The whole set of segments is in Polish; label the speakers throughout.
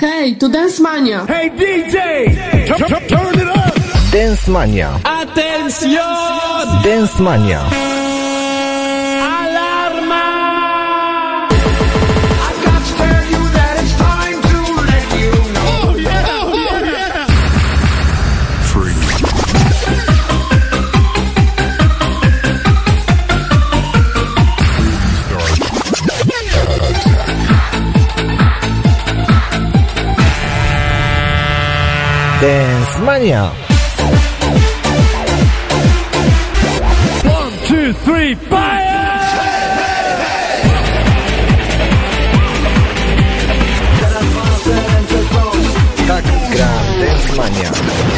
Speaker 1: Hej, to Dance Mania!
Speaker 2: Hey DJ, turn it up!
Speaker 3: Dance Mania.
Speaker 2: Atención!
Speaker 3: Dance Mania. Dance Mania.
Speaker 2: One, two, three, fire!
Speaker 3: Tak gra Dance Mania.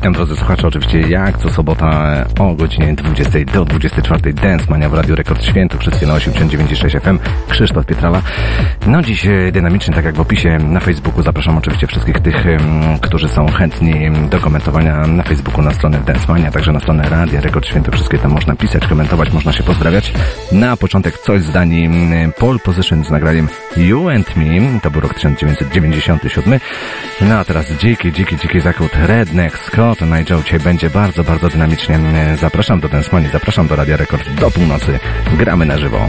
Speaker 4: Witam, drodzy słuchacze, oczywiście jak co sobota e, o godzinie 20 do 24 Dance Mania w Radio Rekord Świętokrzyskie na 89,6 FM Krzysztof Pietrala. No dziś e, dynamicznie, tak jak w opisie na Facebooku, zapraszam oczywiście wszystkich tych, którzy są chętni do komentowania na Facebooku, na stronę Dance Mania, także na stronę Radia Rekord Świętokrzyskie, tam można pisać, komentować, można się pozdrawiać. Na początek coś z Danii, Pole Position z nagraniem You and Me, to był rok 1997. No a teraz dziki, dziki, dziki zachód Redneck Scott Nigel dzisiaj będzie bardzo, bardzo dynamicznie. Zapraszam do Densmani, zapraszam do Radia Rekord do północy. Gramy na żywo.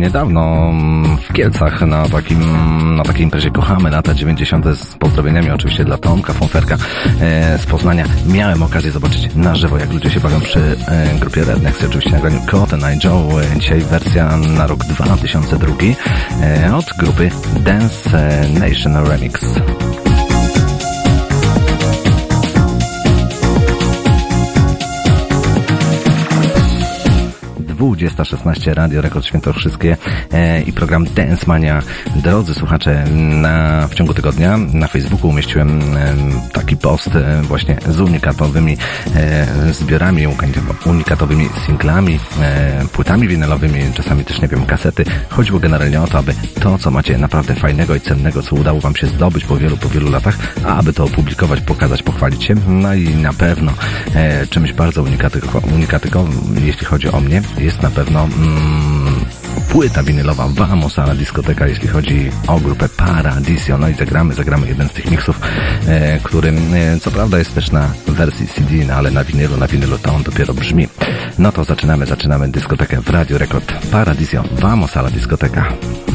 Speaker 4: Niedawno mm, w Kielcach na takim, na takiej imprezie Kochamy lata 90. z pozdrowieniami oczywiście dla Tomka Fonferka e, z Poznania, miałem okazję zobaczyć na żywo, jak ludzie się bawią przy e, grupie Rednecks, oczywiście nagraniu Cotton Eye Joe. E, Dzisiaj wersja na rok 2002 e, od grupy Dance Nation Remix. 20.16 Radio Rekord Świętokrzyskie e, i program Dance Mania. Drodzy słuchacze, na, w ciągu tygodnia na Facebooku umieściłem taki post e, właśnie z unikatowymi e, zbiorami, unikatowymi- singlami, e, płytami winylowymi, czasami też, nie wiem, kasety. Chodziło generalnie o to, aby to, co macie naprawdę fajnego i cennego, co udało Wam się zdobyć po wielu, po wielu latach, a aby to opublikować, pokazać, pochwalić się. No i na pewno czymś bardzo unikatyko- unikatykowym, jeśli chodzi o mnie, jest na pewno mm, płyta winylowa Vamos a la jeśli chodzi o grupę Paradisio. No i zagramy, zagramy jeden z tych miksów, e, e, co prawda jest też na wersji CD, no ale na winylu, na winylu to on dopiero brzmi. No to zaczynamy, zaczynamy dyskotekę w Radio Rekord Paradisio Vamos a la.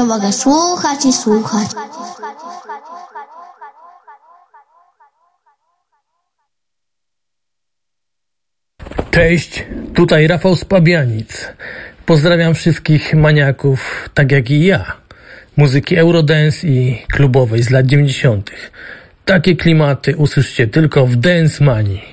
Speaker 5: to mogę słuchać i słuchać.
Speaker 6: Cześć, tutaj Rafał Spabianic. Pozdrawiam wszystkich maniaków, tak jak i ja, muzyki Eurodance i klubowej z lat 90. Takie klimaty usłyszycie tylko w Dance
Speaker 7: mani.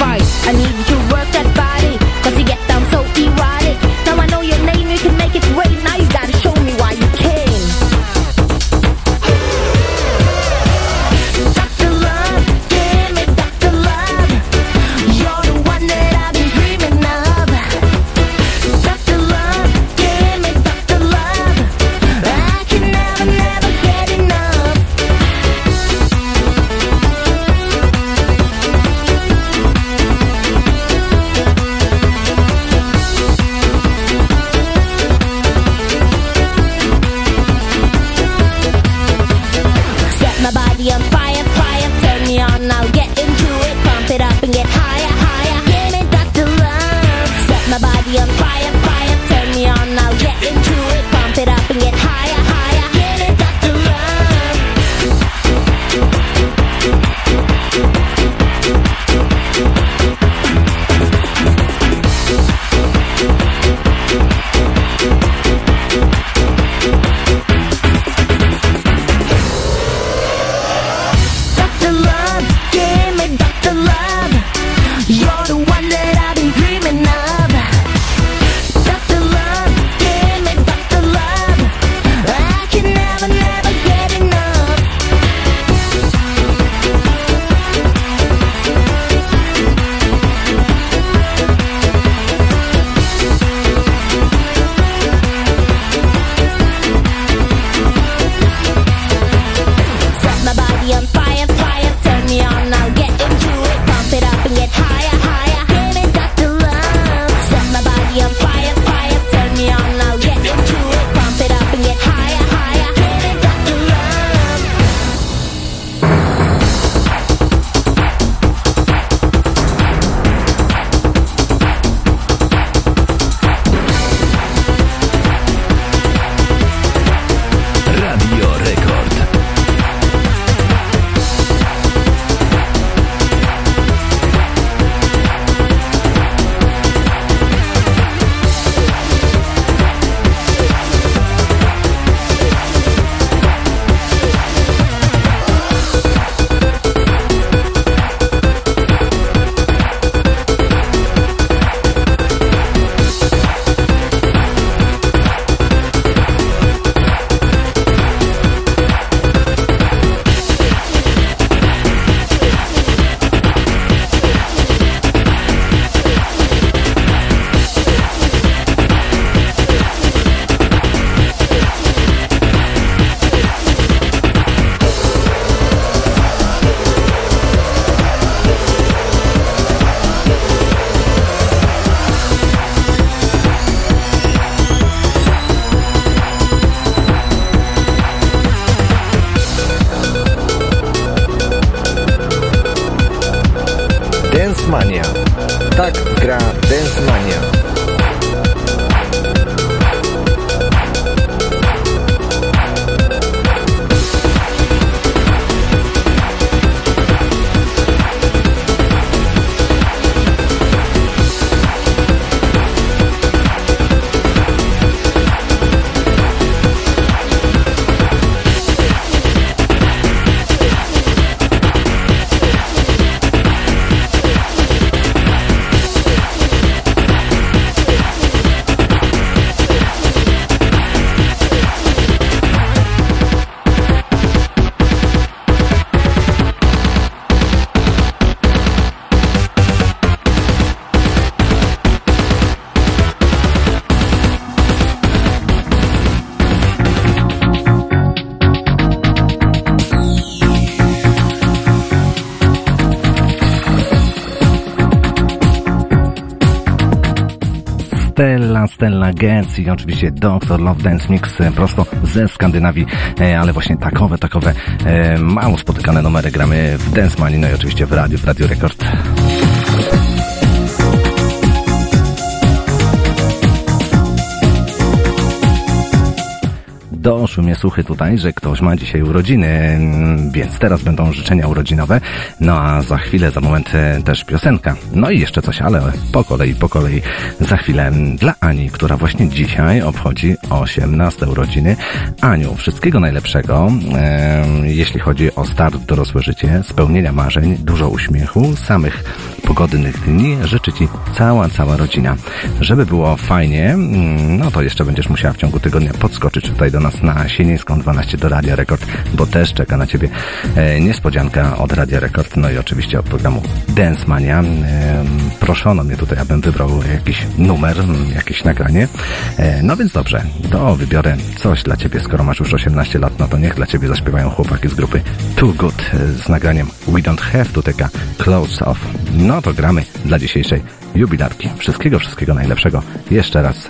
Speaker 7: fight. I need you
Speaker 4: Gens i oczywiście Dr. Love Dance Mix e, prosto ze Skandynawii, e, ale właśnie takowe, takowe e, mało spotykane numery gramy w Dance Money, no i oczywiście w radiu, w Radio Rekord. Mnie słuchy tutaj, że ktoś ma dzisiaj urodziny, więc teraz będą życzenia urodzinowe, no a za chwilę, za moment e, też piosenka. No i jeszcze coś, ale po kolei, po kolei, za chwilę dla Ani, która właśnie dzisiaj obchodzi 18 urodziny. Aniu, wszystkiego najlepszego, e, jeśli chodzi o start w dorosłe życie, spełnienia marzeń, dużo uśmiechu, samych pogodnych dni życzy Ci cała, cała rodzina. Żeby było fajnie, mm, no to jeszcze będziesz musiała w ciągu tygodnia podskoczyć tutaj do nas na Sienińską 12 do Radia Rekord, bo też czeka na Ciebie e, niespodzianka od Radia Rekord, no i oczywiście od programu Dance Mania. E, proszono mnie tutaj, abym wybrał jakiś numer, mm, jakieś nagranie. E, no więc dobrze, to wybiorę coś dla Ciebie, skoro masz już 18 lat, no to niech dla Ciebie zaśpiewają chłopaki z grupy Too Good z nagraniem We Don't Have to Take a Clothes Off. No to gramy dla dzisiejszej jubilarki. Wszystkiego, wszystkiego najlepszego. Jeszcze raz.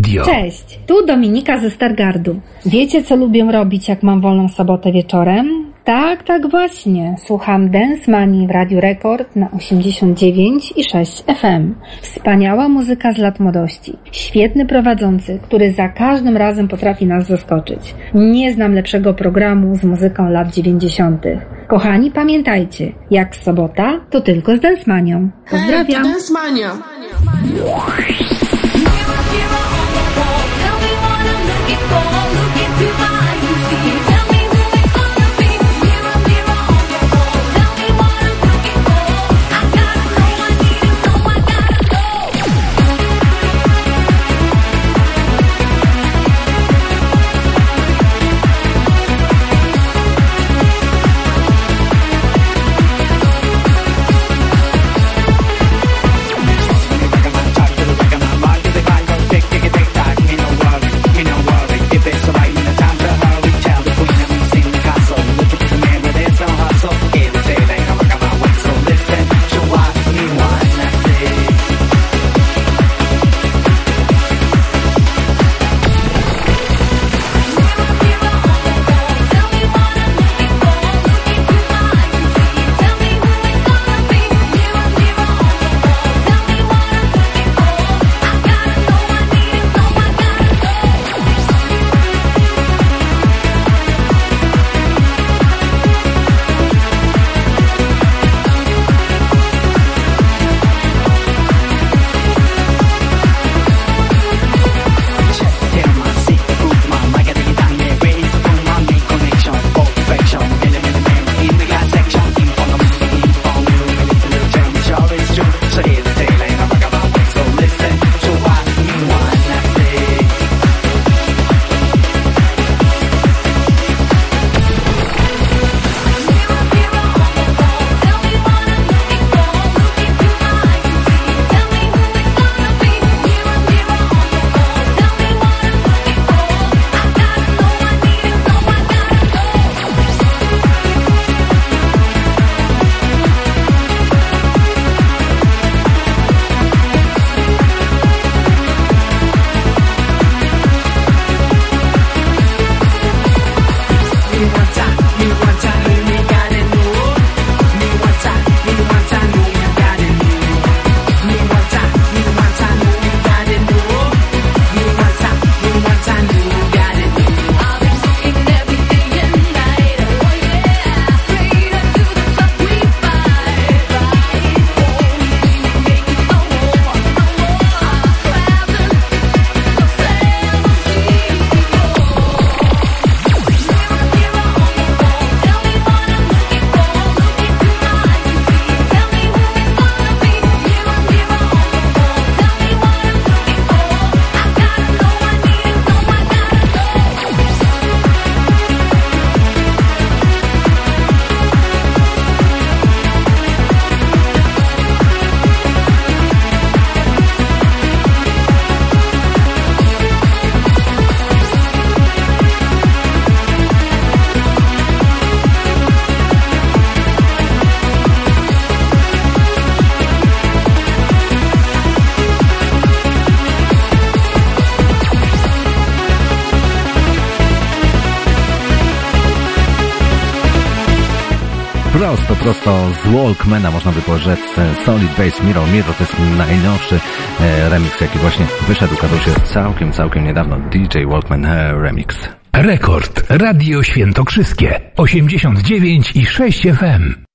Speaker 8: Radio.
Speaker 9: Cześć, tu Dominika ze Stargardu. Wiecie, co lubię robić, jak mam wolną sobotę wieczorem? Tak, tak właśnie. Słucham Dance Money w Radiu Rekord na 89 i 6 FM. Wspaniała muzyka z lat młodości. Świetny prowadzący, który za każdym razem potrafi nas zaskoczyć. Nie znam lepszego programu z muzyką lat 90. Kochani, pamiętajcie, jak sobota, to tylko z Dance Manią. Pozdrawiam.
Speaker 10: Hej, to
Speaker 4: Prosto, z Walkmana można by rzec Solid Base Mirror Mirror to jest najnowszy e, remix jaki właśnie wyszedł, ukazał się całkiem, całkiem niedawno DJ Walkman e, Remix.
Speaker 8: Rekord. Radio Świętokrzyskie. 89 i 6 FM.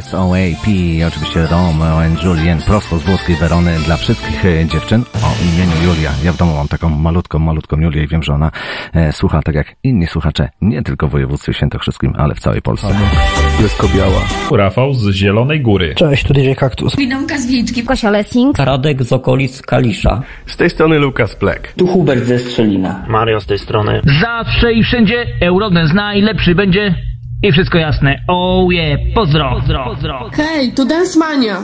Speaker 4: SOAP, oczywiście Romeo and Julien, prosto z włoskiej Werony dla wszystkich e, dziewczyn o imieniu Julia. Ja w domu mam taką malutką, malutką Julię i wiem, że ona e, słucha tak jak inni słuchacze, nie tylko w województwie świętokrzyskim, ale w całej Polsce.
Speaker 11: Jest biała. Rafał z Zielonej Góry.
Speaker 12: Cześć, tu DJ Kaktus.
Speaker 13: Widomka z Wilczki.
Speaker 14: Kosia Lessing. Radek z okolic Kalisza.
Speaker 11: Z tej strony Lukas Plek.
Speaker 14: Tu Hubert ze Strzelina.
Speaker 15: Mario z tej strony.
Speaker 16: Zawsze i wszędzie Eurodance najlepszy będzie i wszystko jasne. Oh yeah, pozdro. pozdro. pozdro.
Speaker 17: Hej, to Dance Mania.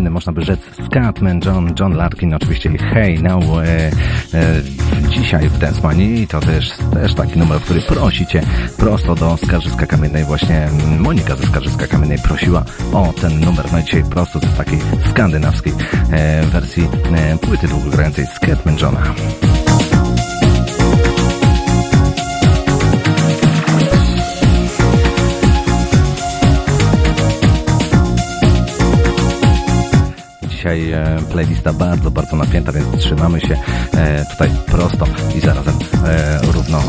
Speaker 4: Można by rzec, Scatman, John, John Larkin, oczywiście Hey Now e, e, dzisiaj w Dance Money. To też, też taki numer, który prosicie prosto do Skarżyska Kamiennej. Właśnie Monika ze Skarżyska Kamiennej prosiła o ten numer. No i dzisiaj prosto z takiej skandynawskiej e, wersji e, płyty długogrającej Scatman Johna. Dzisiaj e, playlista bardzo, bardzo napięta, więc trzymamy się e, tutaj prosto i zarazem e, równo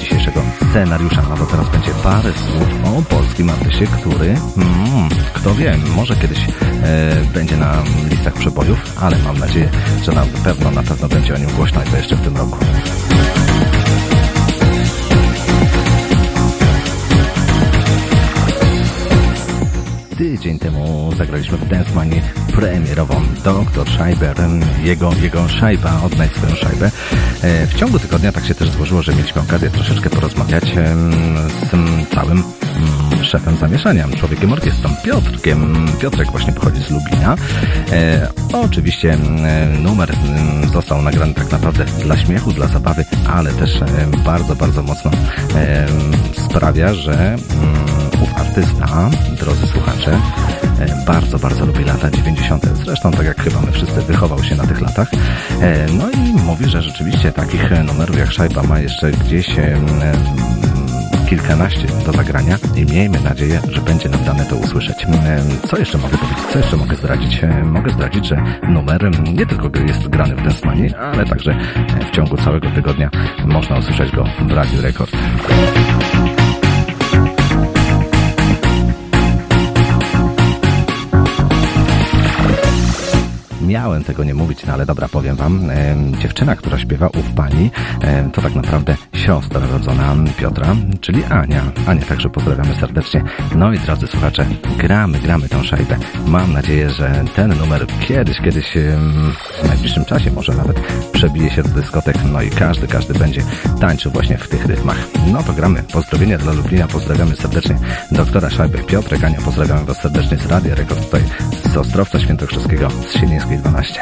Speaker 4: dzisiejszego scenariusza. No to teraz będzie parę słów o polskim artyście, który, mm, kto wie, może kiedyś będzie na listach przebojów, ale mam nadzieję, że na pewno, na pewno będzie o nim głośno i to jeszcze w tym roku. tydzień temu zagraliśmy w Dance Money premierową Dr. Scheiber, jego, jego szajba, odnajdź swoją szajbę. E, W ciągu tygodnia tak się też złożyło, że mieliśmy okazję troszeczkę porozmawiać z całym mm, szefem zamieszania, człowiekiem orkiestrą, Piotrkiem. Piotrek właśnie pochodzi z Lublina. E, oczywiście numer mm, został nagrany tak naprawdę dla śmiechu, dla zabawy, ale też bardzo, bardzo mocno sprawia, że mm, ów artysta, drodzy słuchacze, bardzo, bardzo lubi lata 90. Zresztą, tak jak chyba my wszyscy, wychował się na tych latach. E, No i mówi, że rzeczywiście takich e, numerów jak Szajba ma jeszcze gdzieś kilkanaście do zagrania i miejmy nadzieję, że będzie nam dane to usłyszeć. Co jeszcze mogę powiedzieć? Co jeszcze mogę zdradzić? E, Mogę zdradzić, że numer nie tylko jest grany w Densmanie, ale także e, w ciągu całego tygodnia można usłyszeć go w Radiu Rekord. Miałem tego nie mówić, no ale dobra, powiem wam. Em, dziewczyna, która śpiewa ów pani, em, to tak naprawdę siostra rodzona Piotra, czyli Ania. Ania także pozdrawiamy serdecznie. No i drodzy słuchacze, gramy, gramy tą szajbę. Mam nadzieję, że ten numer kiedyś, kiedyś w najbliższym czasie może nawet przebije się do dyskotek, no i każdy, każdy będzie tańczył właśnie w tych rytmach. No to gramy. Pozdrowienia dla Lublina, pozdrawiamy serdecznie doktora Szajby Piotrek, Ania, pozdrawiamy was serdecznie z Radia Rekord tutaj z Ostrowca Świętokrzyskiego, z Sienińskiej 12.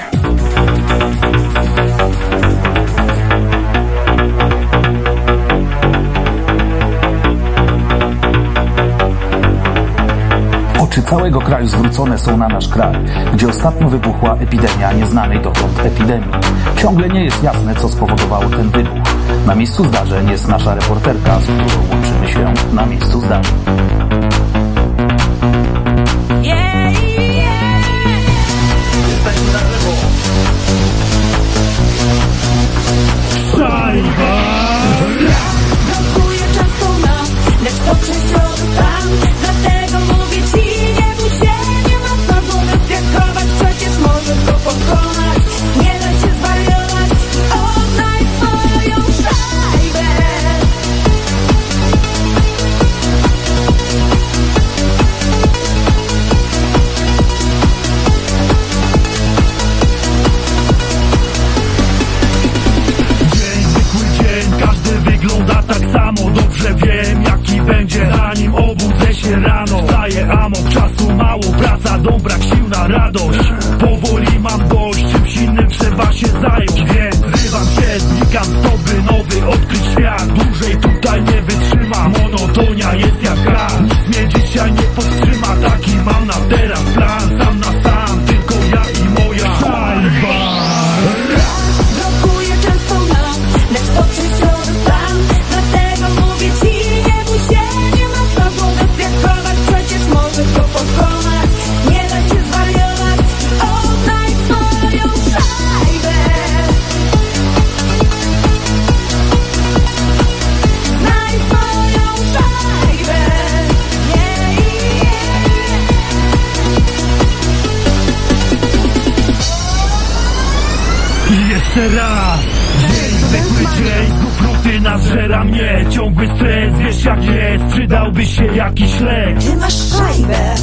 Speaker 12: Oczy całego kraju zwrócone są na nasz kraj, gdzie ostatnio wybuchła epidemia nieznanej dotąd epidemii. Ciągle nie jest jasne, co spowodowało ten wybuch. Na miejscu zdarzeń jest nasza reporterka, z którą łączymy się na miejscu zdarzeń.
Speaker 13: Radość. Powoli mam dość, czymś innym trzeba się zająć Więc zrywam się, znikam stąd, by nowy odkryć świat. Dłużej tutaj nie wytrzymam, monotonia jest jak raz Nic mnie dzisiaj nie powstrzyma, taki mam na teraz plan zżera mnie. Ciągły stres, wiesz jak jest. Przydałby się jakiś lek.
Speaker 18: Ty masz szajbę.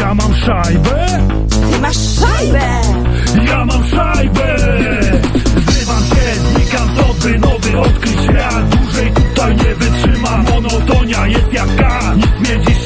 Speaker 13: Ja mam szajbę.
Speaker 18: Ty masz szajbę.
Speaker 13: Ja mam szajbę. Zrywam się, znikam stąd, by nowy odkryć świat. Dłużej tutaj nie wytrzymam. Monotonia jest jak gaz Nic mnie dzisiaj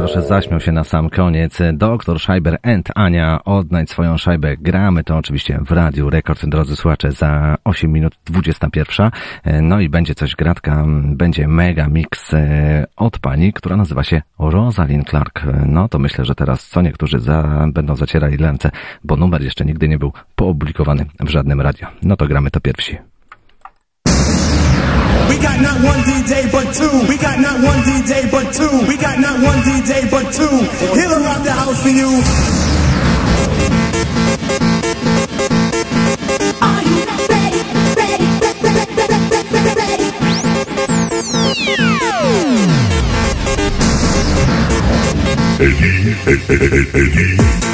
Speaker 4: proszę, zaśmiał się na sam koniec. Doktor Scheiber and Ania, odnajdź swoją szajbę. Gramy to oczywiście w Radiu Rekord, drodzy słuchacze, za 8 minut 21. No i będzie coś gratka, będzie mega mix e, od pani, która nazywa się Rosalind Clark. No to myślę, że teraz co niektórzy za, będą zacierali ręce, bo numer jeszcze nigdy nie był poopublikowany w żadnym radio. No to gramy to pierwsi.
Speaker 19: We got not one DJ but two. We got not one DJ but two. We got not one DJ but two. He'll rock the house for you.
Speaker 20: Eddie, Eddie, Eddie.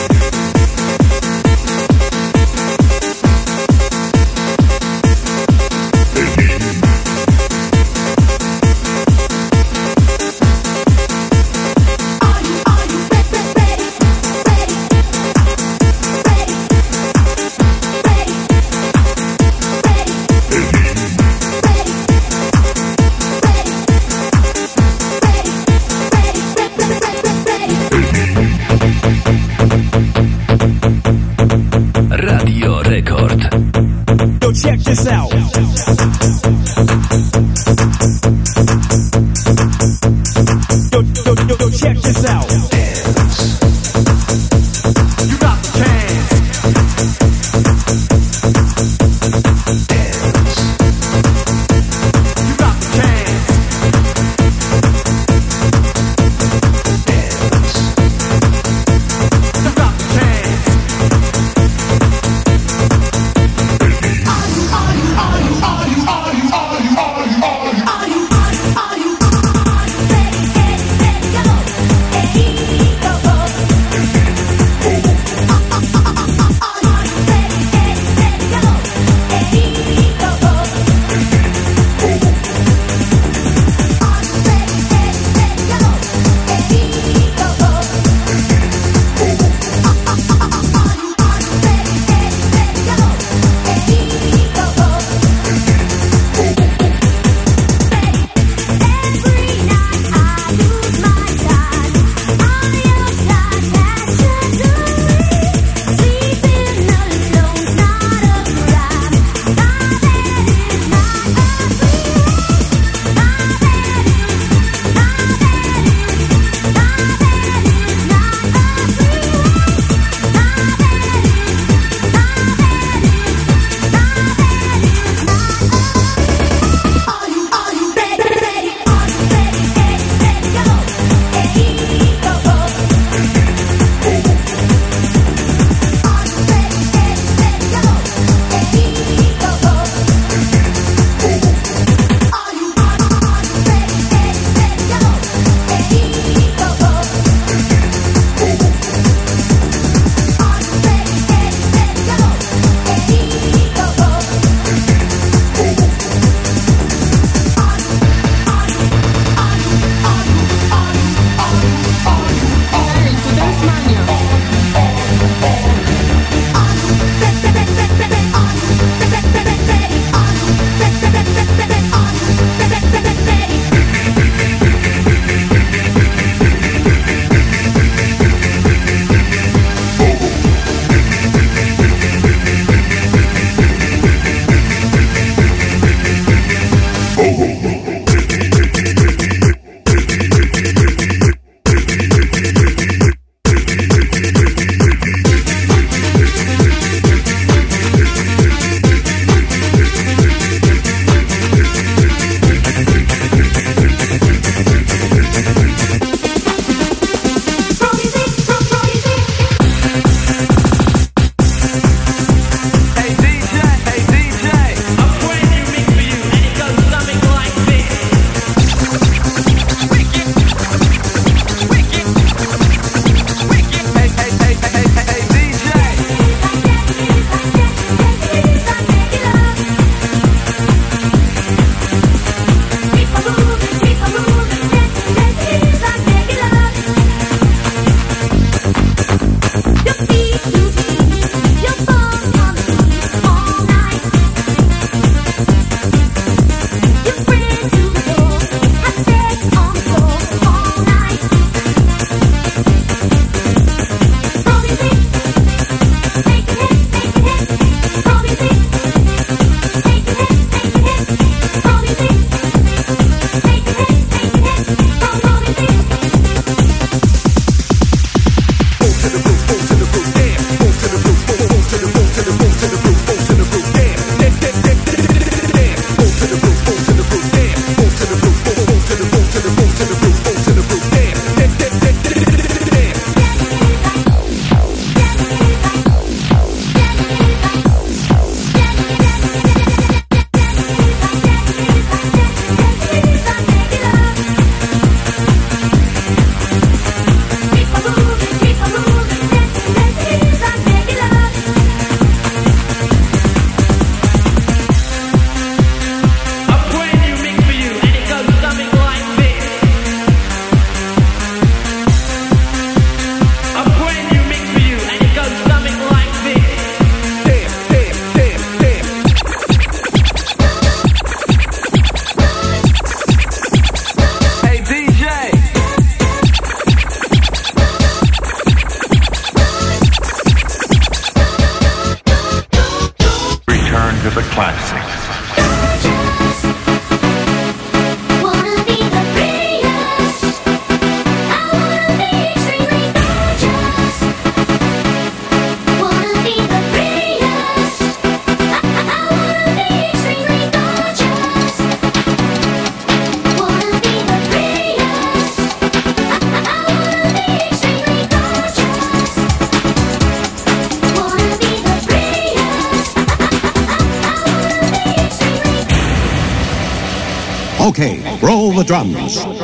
Speaker 4: Drums.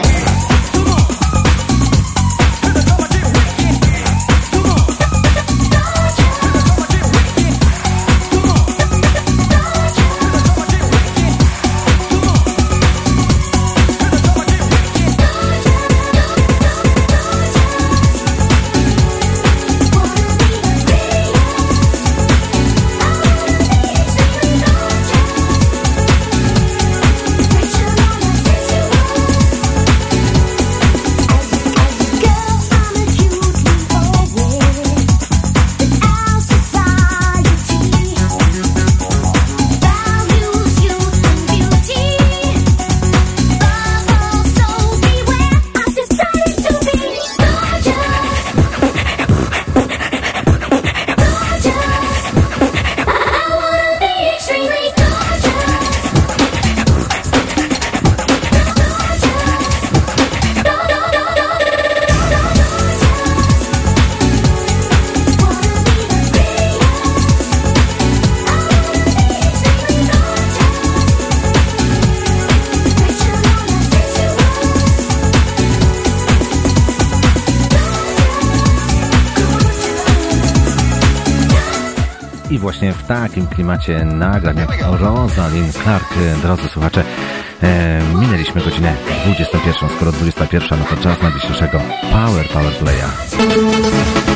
Speaker 8: takim klimacie nagrań jak Rosalind Clark, e, drodzy słuchacze, e, minęliśmy godzinę 21. Skoro 21, no to czas na dzisiejszego Power Power Playa.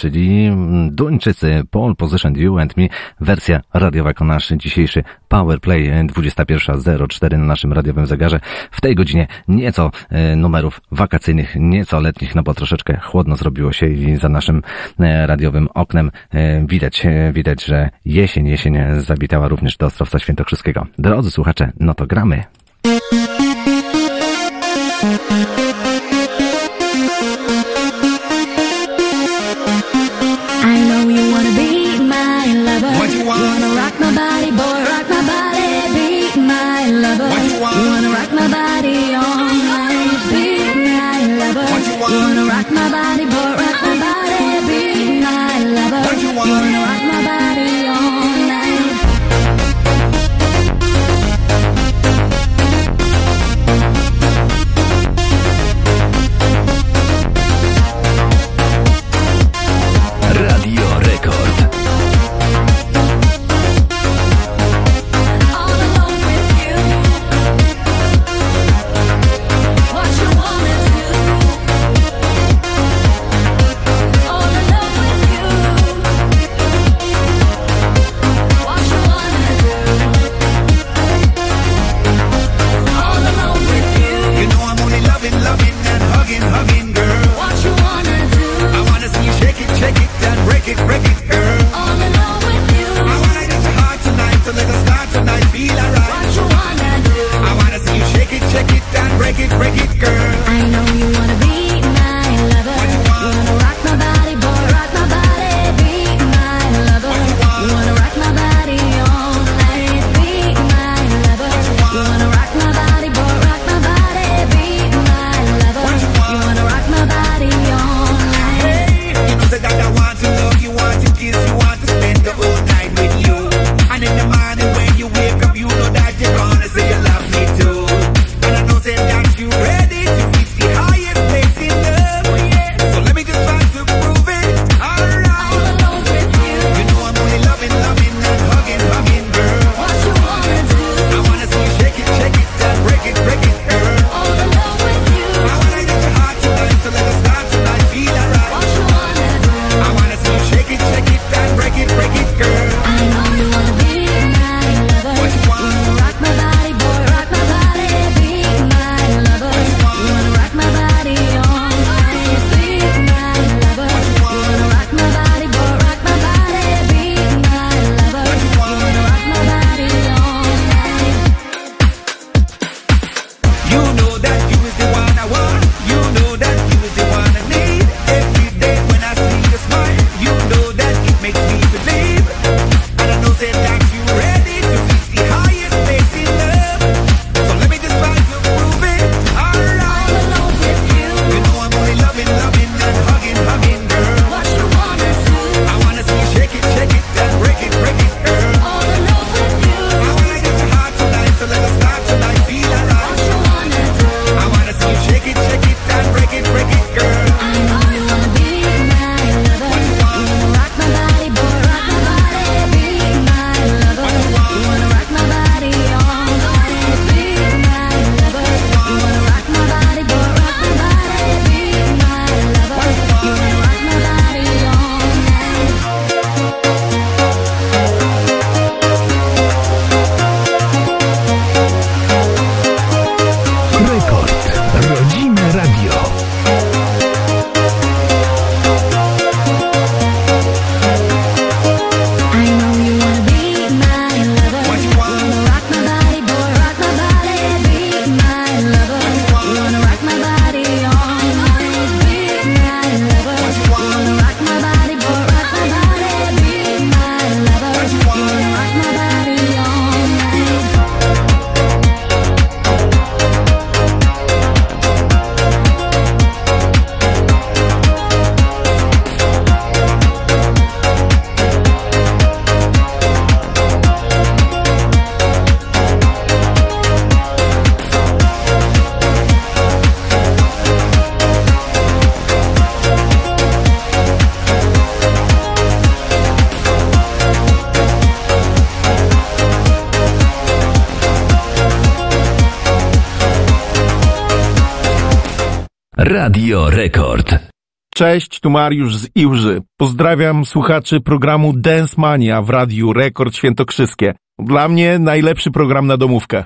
Speaker 4: czyli mm, Duńczycy Paul Positioned You and Me, wersja radiowa jako nasz dzisiejszy Powerplay 21.04 e, na naszym radiowym zegarze. W tej godzinie nieco e, numerów wakacyjnych, nieco letnich, no bo troszeczkę chłodno zrobiło się i za naszym e, radiowym oknem widać, widać, że jesień, jesień zabitała również do Ostrowca Świętokrzyskiego. Drodzy słuchacze, no to gramy.
Speaker 10: Cześć, tu Mariusz z Iłży. Pozdrawiam słuchaczy programu Dance Mania w Radiu Rekord Świętokrzyskie. Dla mnie najlepszy program na domówkę.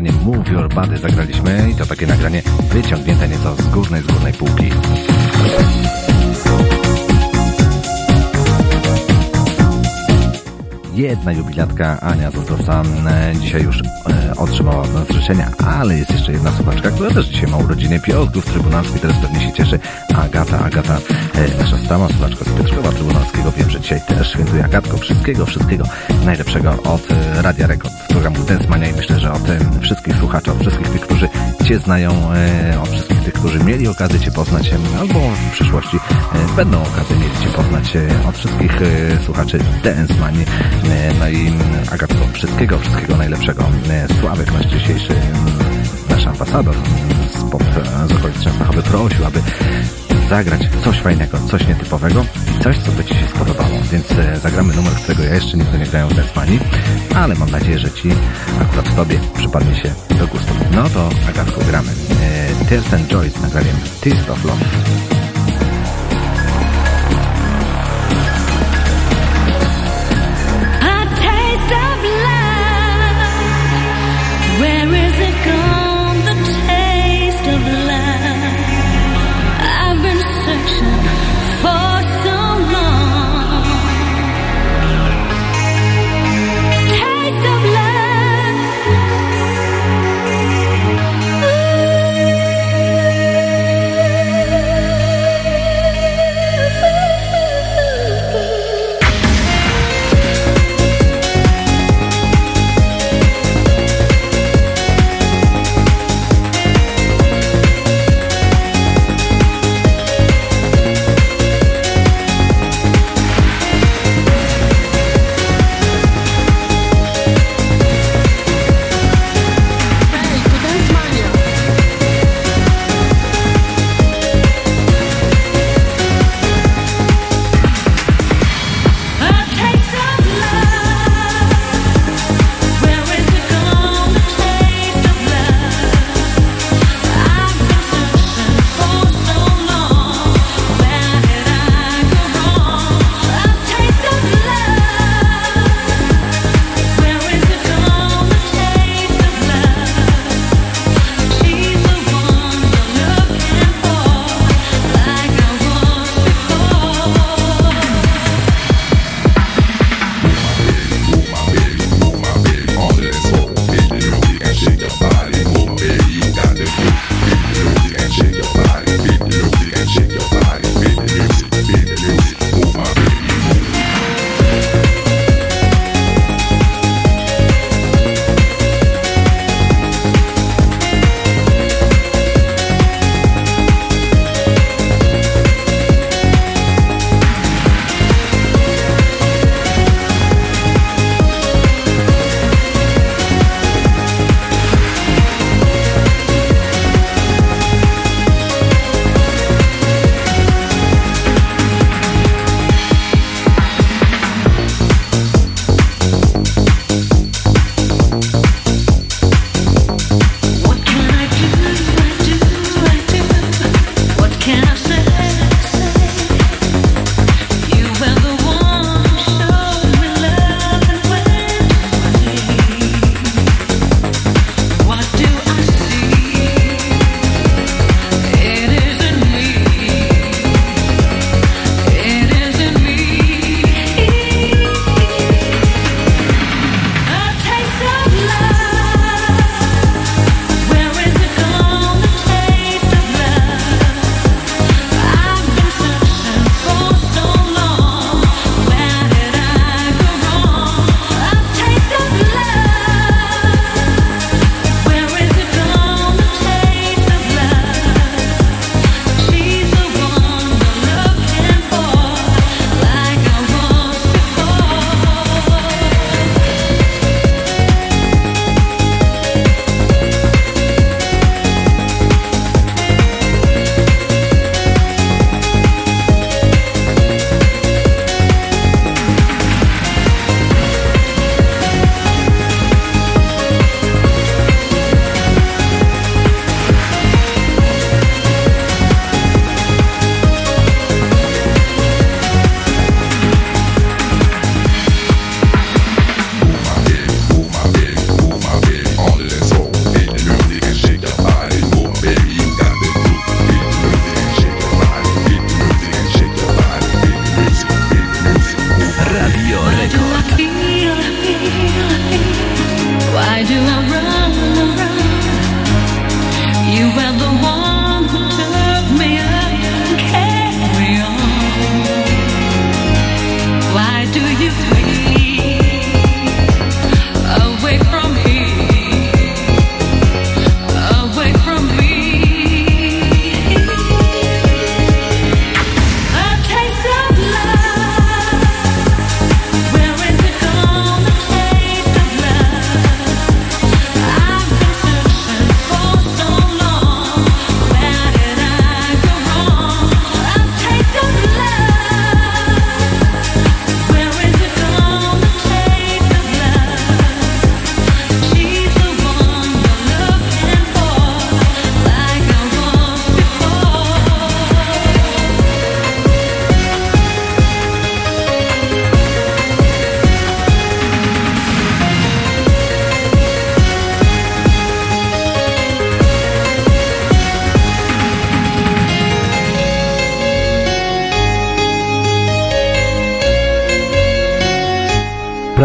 Speaker 4: E, nagraniem Move Your Body zagraliśmy i to takie nagranie wyciągnięte nieco z górnej, z górnej półki. Jedna jubilatka Ania Zazdrowca e, dzisiaj już e, otrzymała od nas życzenia, ale jest jeszcze jedna słuchaczka, która też dzisiaj ma urodziny. Piotrków Trybunalski teraz pewnie się cieszy. Agata, Agata, e, nasza stała słuchaczka z Piotrkowa Trybunalskiego. Wiem, że dzisiaj też świętuje Agatko. Wszystkiego, wszystkiego najlepszego od e, Radia Rekord, programu Dance Mania i myślę, że od e, wszystkich słuchaczy, od wszystkich tych, którzy Cię znają, e, od wszystkich tych, którzy mieli okazję Cię poznać, e, albo w przyszłości e, będą okazję mieli Cię poznać, od wszystkich słuchaczy Dance Mani. E, No i mm, Agatko, wszystkiego, wszystkiego najlepszego. Sławek, nasz dzisiejszy, mm, nasz ambasador mm, spod e, z okolic Częstochowy prosił, aby zagrać coś fajnego, coś nietypowego coś, co by Ci się spodobało. Więc e, zagramy numer, którego ja jeszcze nigdy nie grałem w Dance Mani, ale mam nadzieję, że Ci akurat Tobie przypadnie się do gustu. No to Agatko gramy. E, Tears and Joy z nagraniem Tears of Love.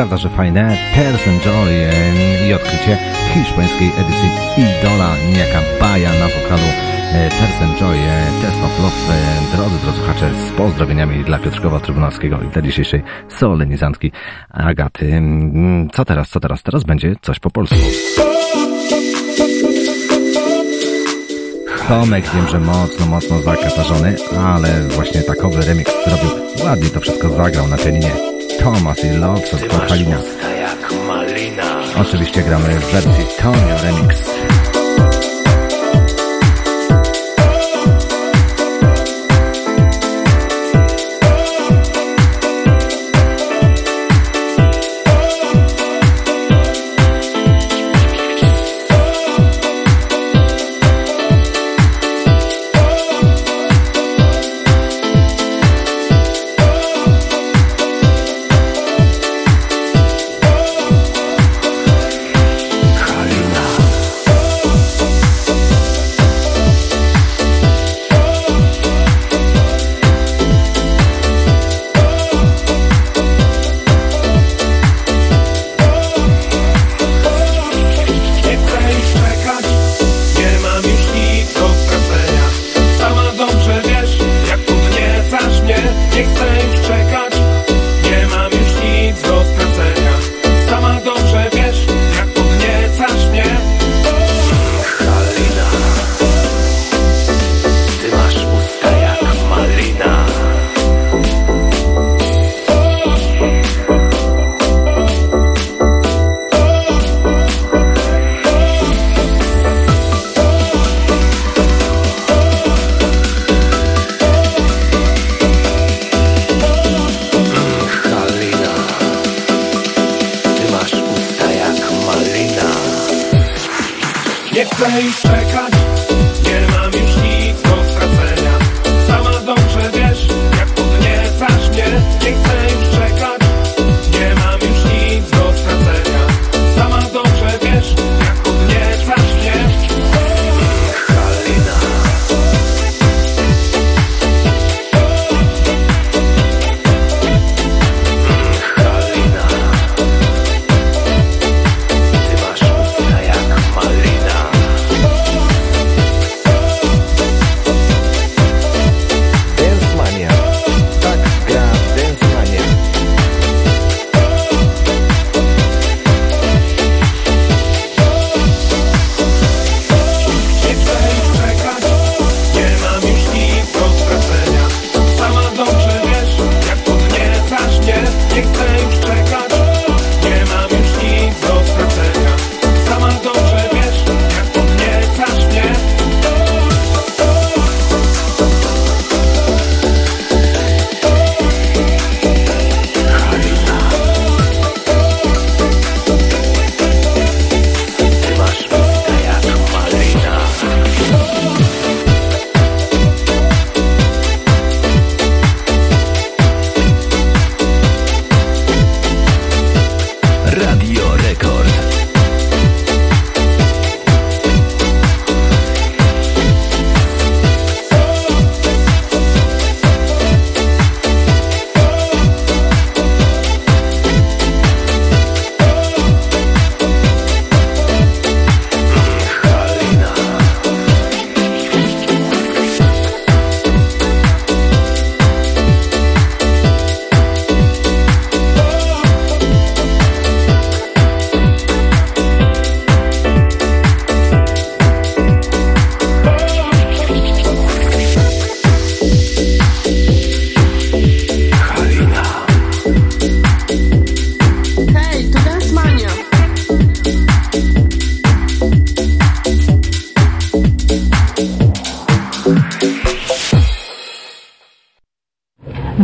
Speaker 21: Prawda, że fajne? Tears and Joy i odkrycie hiszpańskiej edycji Idola, niejaka Baja na wokalu e, Tears and Joy, e, Test of Love. E, Drodzy, drodzy słuchacze, z pozdrowieniami dla Piotrkowa Trybunalskiego i dla dzisiejszej solenizantki Agaty. Co teraz, co teraz? Teraz będzie coś po polsku. Tomek wiem, że mocno, mocno zakatarzony, ale właśnie takowy remix zrobił. Ładnie to wszystko zagrał na pianinie. Thomas i Love to Halina. Oczywiście gramy w wersji Tonio Remix.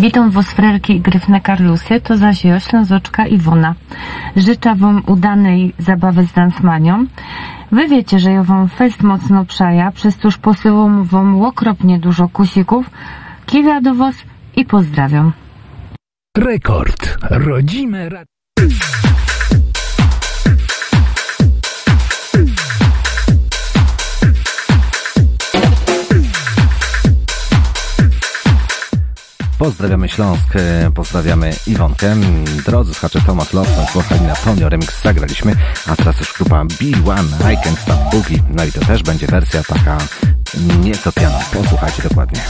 Speaker 22: Witam was i gryfne Karlusy, to zaś ja, Ślązoczka Iwona. Życzę wam udanej zabawy z Dansmanią. Wy wiecie, że ja wam fest mocno przaja, przez toż posyłam wam okropnie dużo kusików. Kiwia do was i pozdrawiam.
Speaker 23: Rekord. Rodzime
Speaker 4: Pozdrawiamy Śląsk, e, pozdrawiamy Iwonkę. Drodzy słuchacze, Tomasz Lawson, Kochani Antonio Remix zagraliśmy, a teraz już grupa B1, I Can Stop Boogie. No i to też będzie wersja taka nieco piano. Posłuchajcie dokładnie.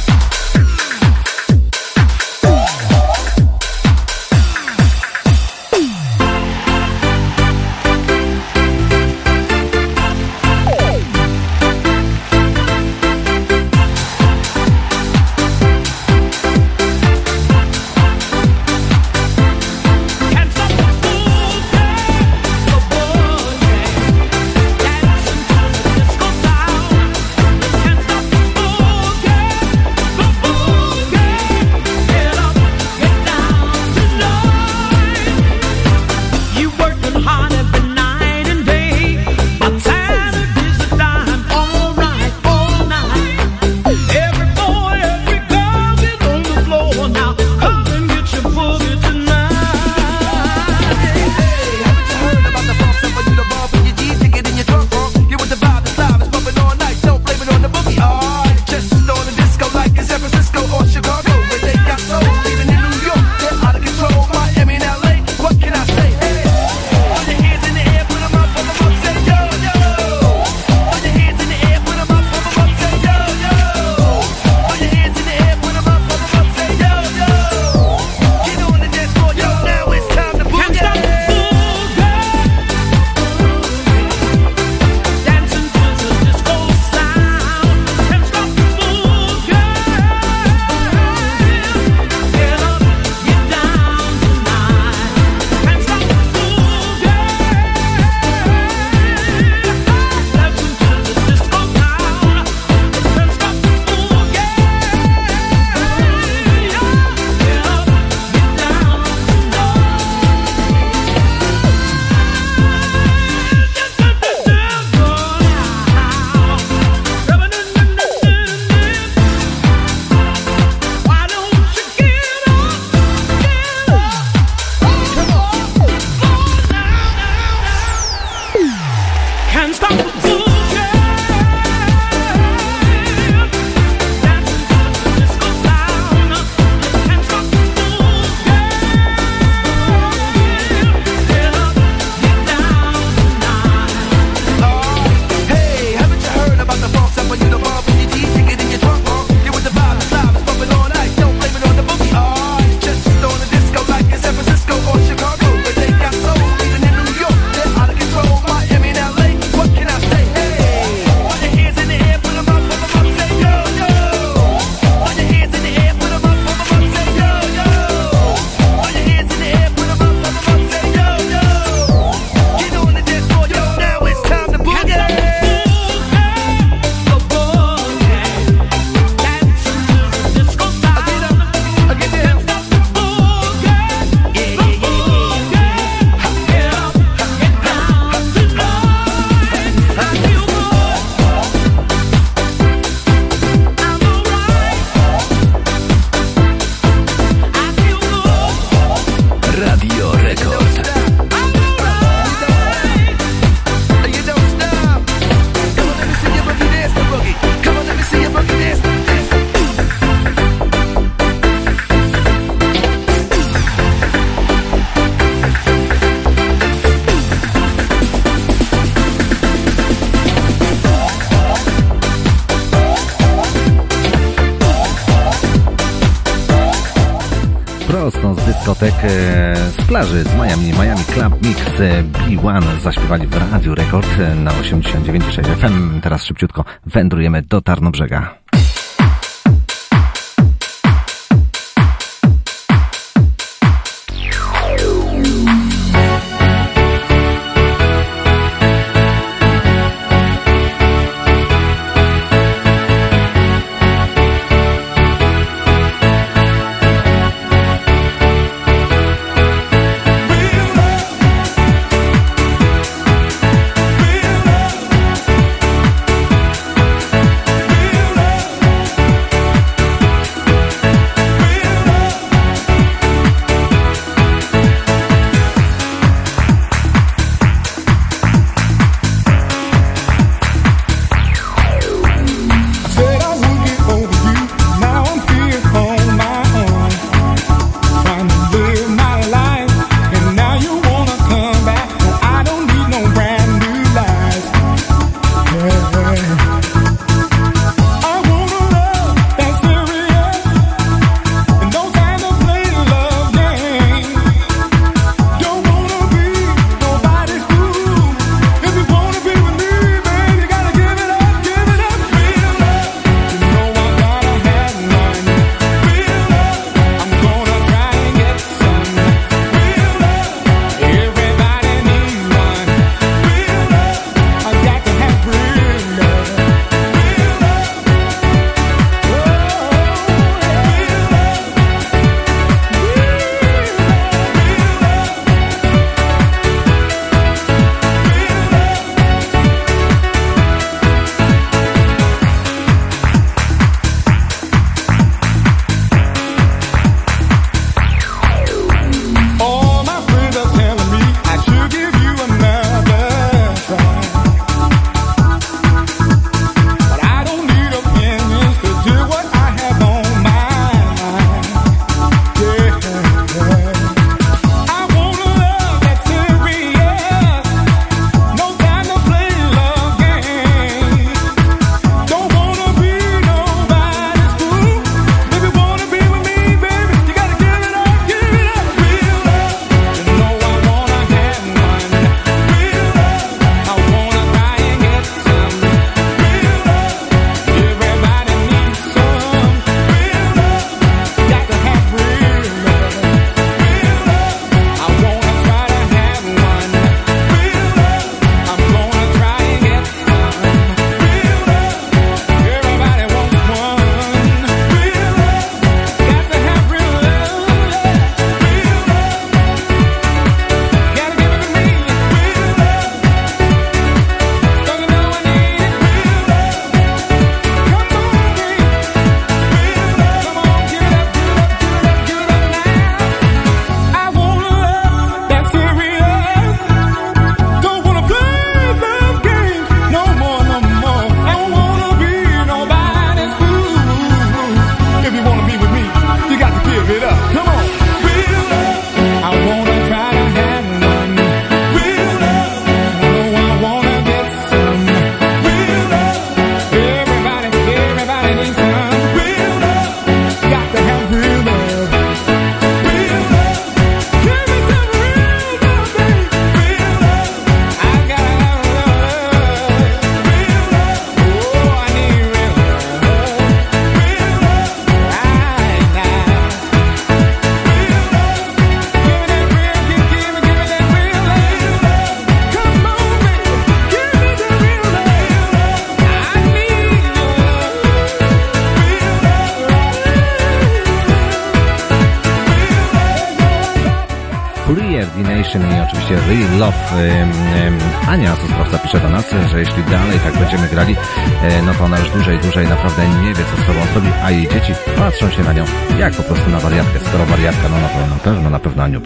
Speaker 4: starzy z Miami, Miami Club Mix e, B1 zaśpiewali w Radiu Rekord e, na 89.6 FM. Teraz szybciutko wędrujemy do Tarnobrzega.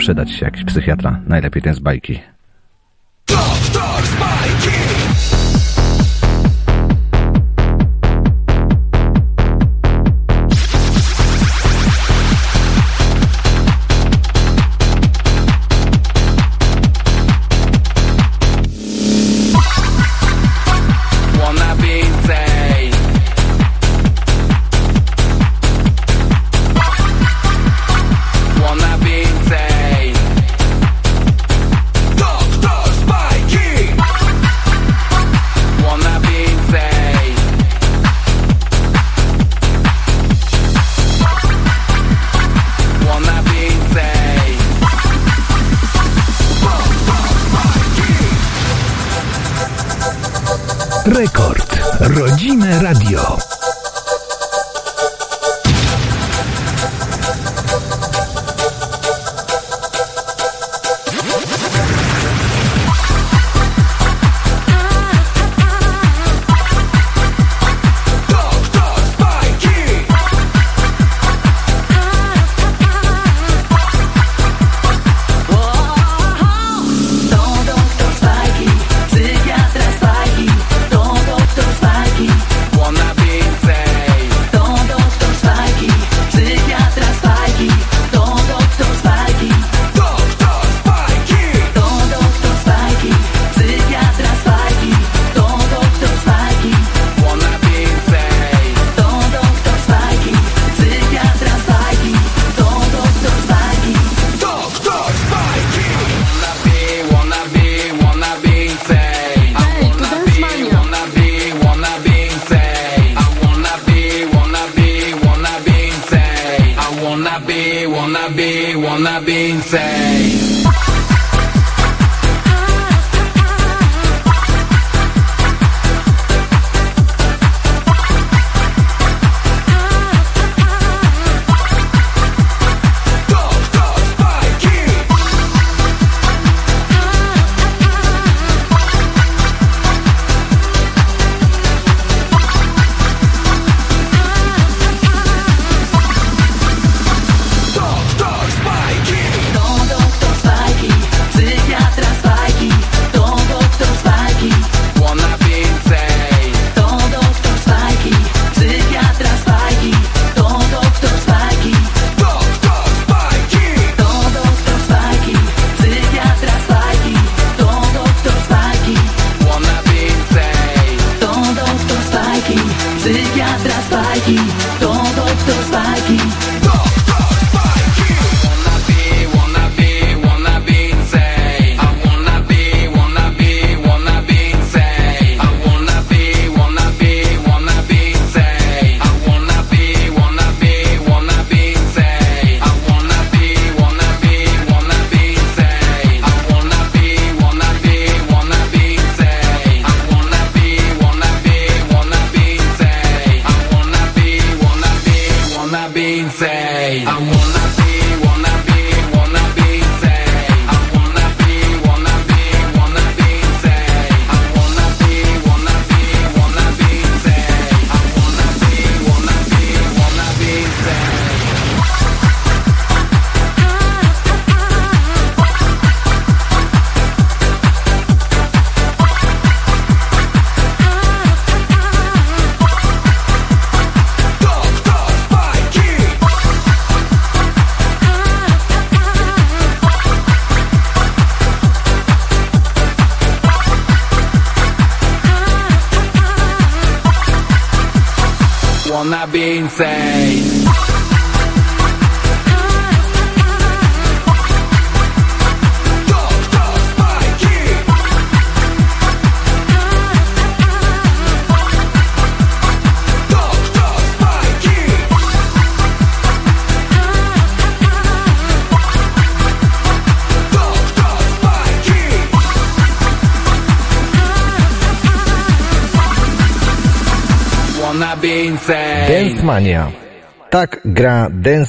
Speaker 24: Przydać się jakiś psychiatra. Najlepiej ten z bajki.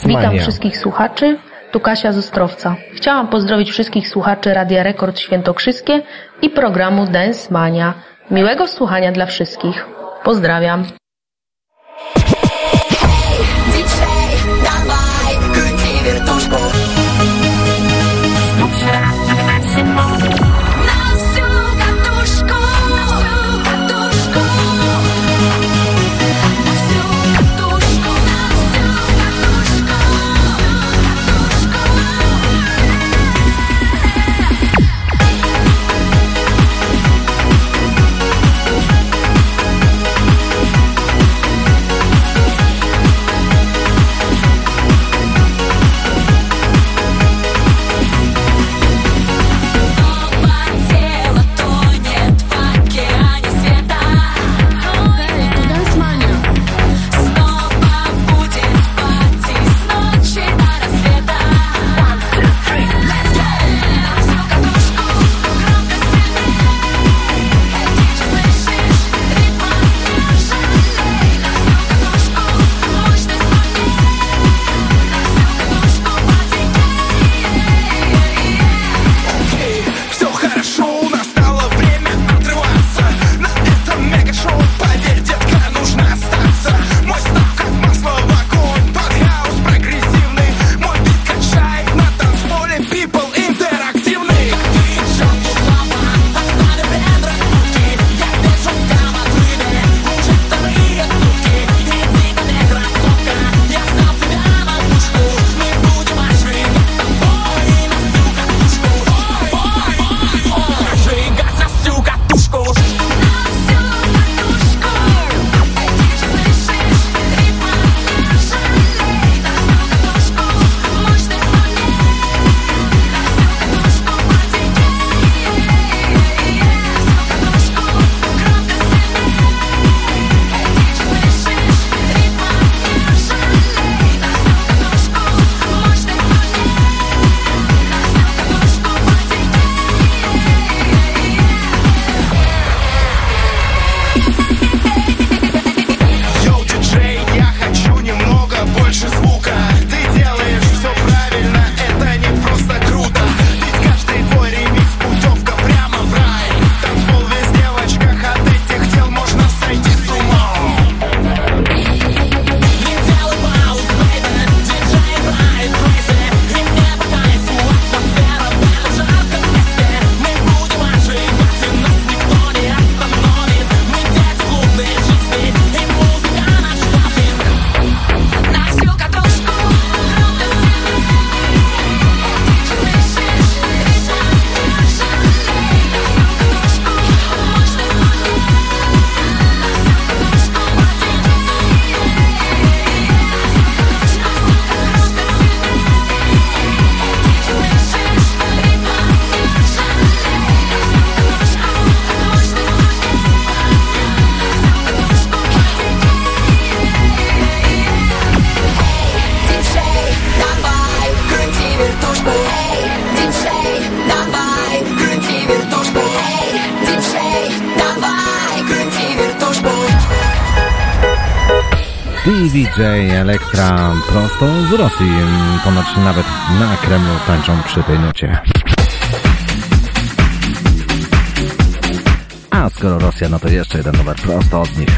Speaker 25: Witam wszystkich słuchaczy.
Speaker 10: Tu Kasia z Ostrowca. Chciałam pozdrowić wszystkich słuchaczy Radia Rekord Świętokrzyskie i programu Dance Mania. Miłego słuchania dla wszystkich. Pozdrawiam.
Speaker 4: z Rosji. Ponoć nawet na Kremlu tańczą przy tej nucie. A skoro Rosja, no to jeszcze jeden numer prosto od nich.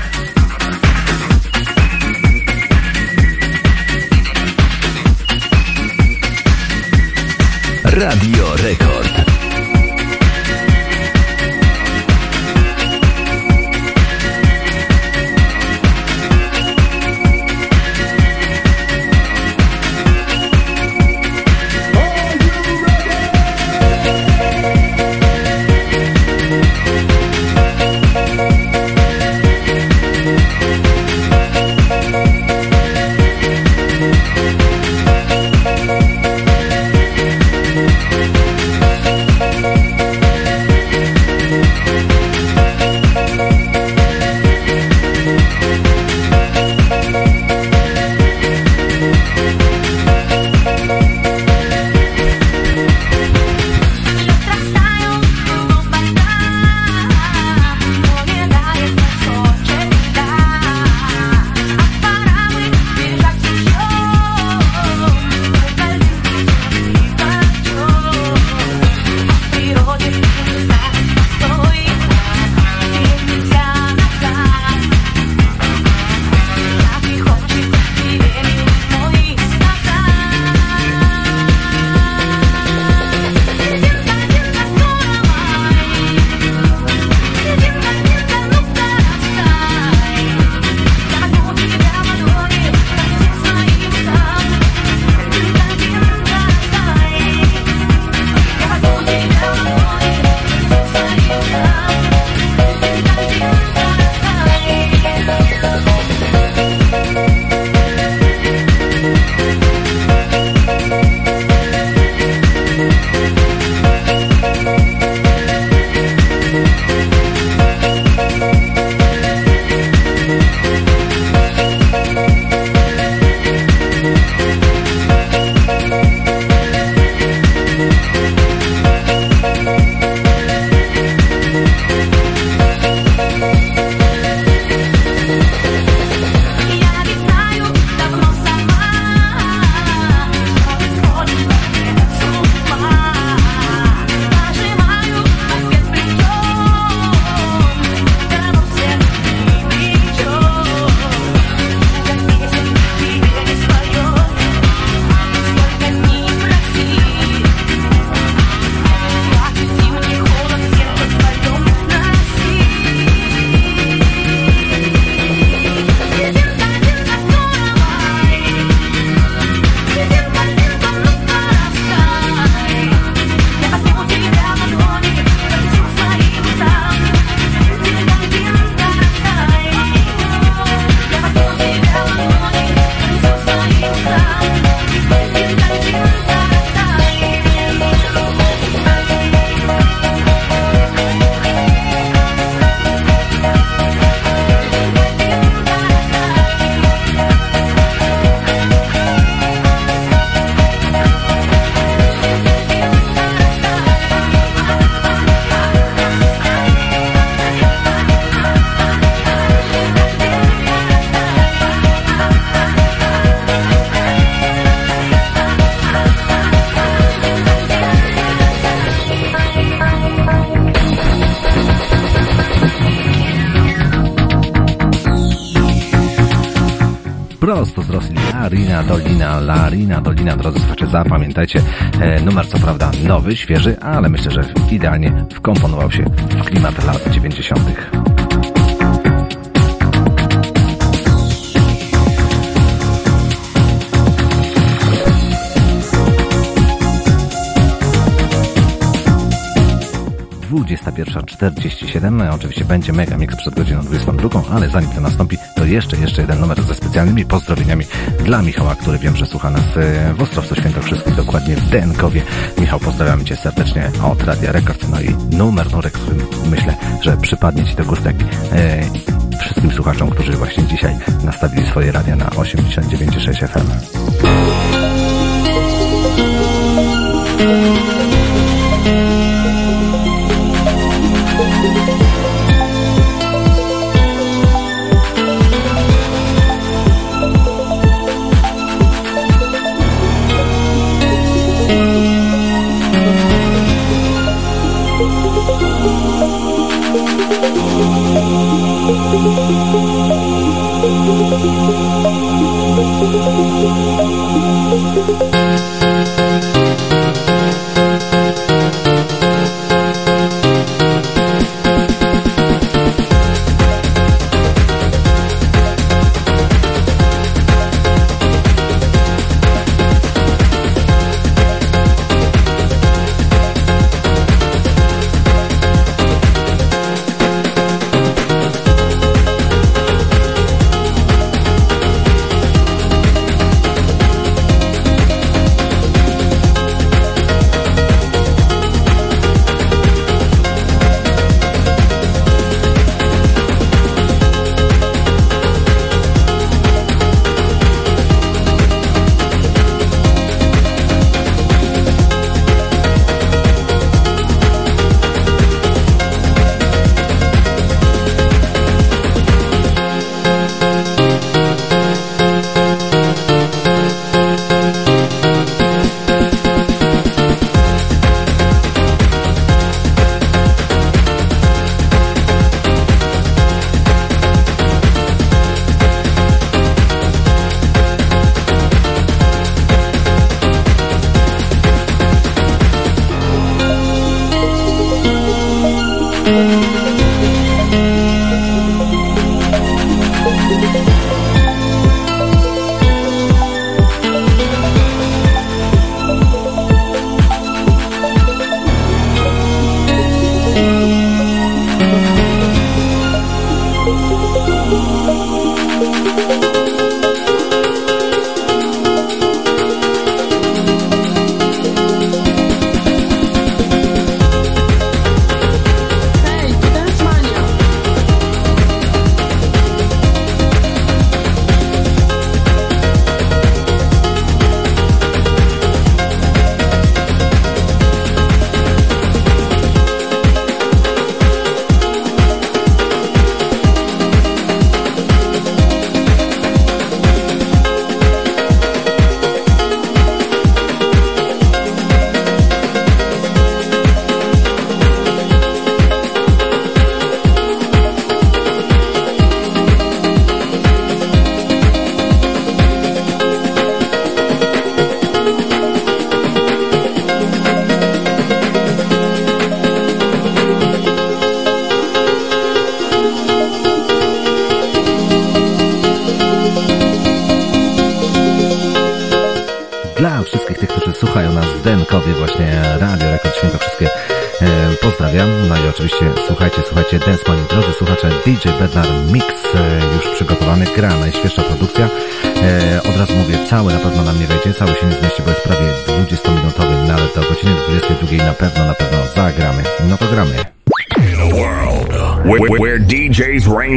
Speaker 26: Radio Rekord.
Speaker 4: Zapamiętajcie. E, numer co prawda nowy, świeży, ale myślę, że idealnie wkomponował się w klimat lat 90. Dwudziesta pierwsza czterdzieści siedem. Oczywiście będzie mega mix przed godziną 22, ale zanim to nastąpi, jeszcze, jeszcze jeden numer ze specjalnymi pozdrowieniami dla Michała, który wiem, że słucha nas e, w Ostrowcu Świętokrzyskich, dokładnie w Denkowie. Michał, pozdrawiam Cię serdecznie od Radia Rekord. No i numer, numer, który myślę, że przypadnie Ci do e, wszystkim słuchaczom, którzy właśnie dzisiaj nastawili swoje radia na 89,6 FM.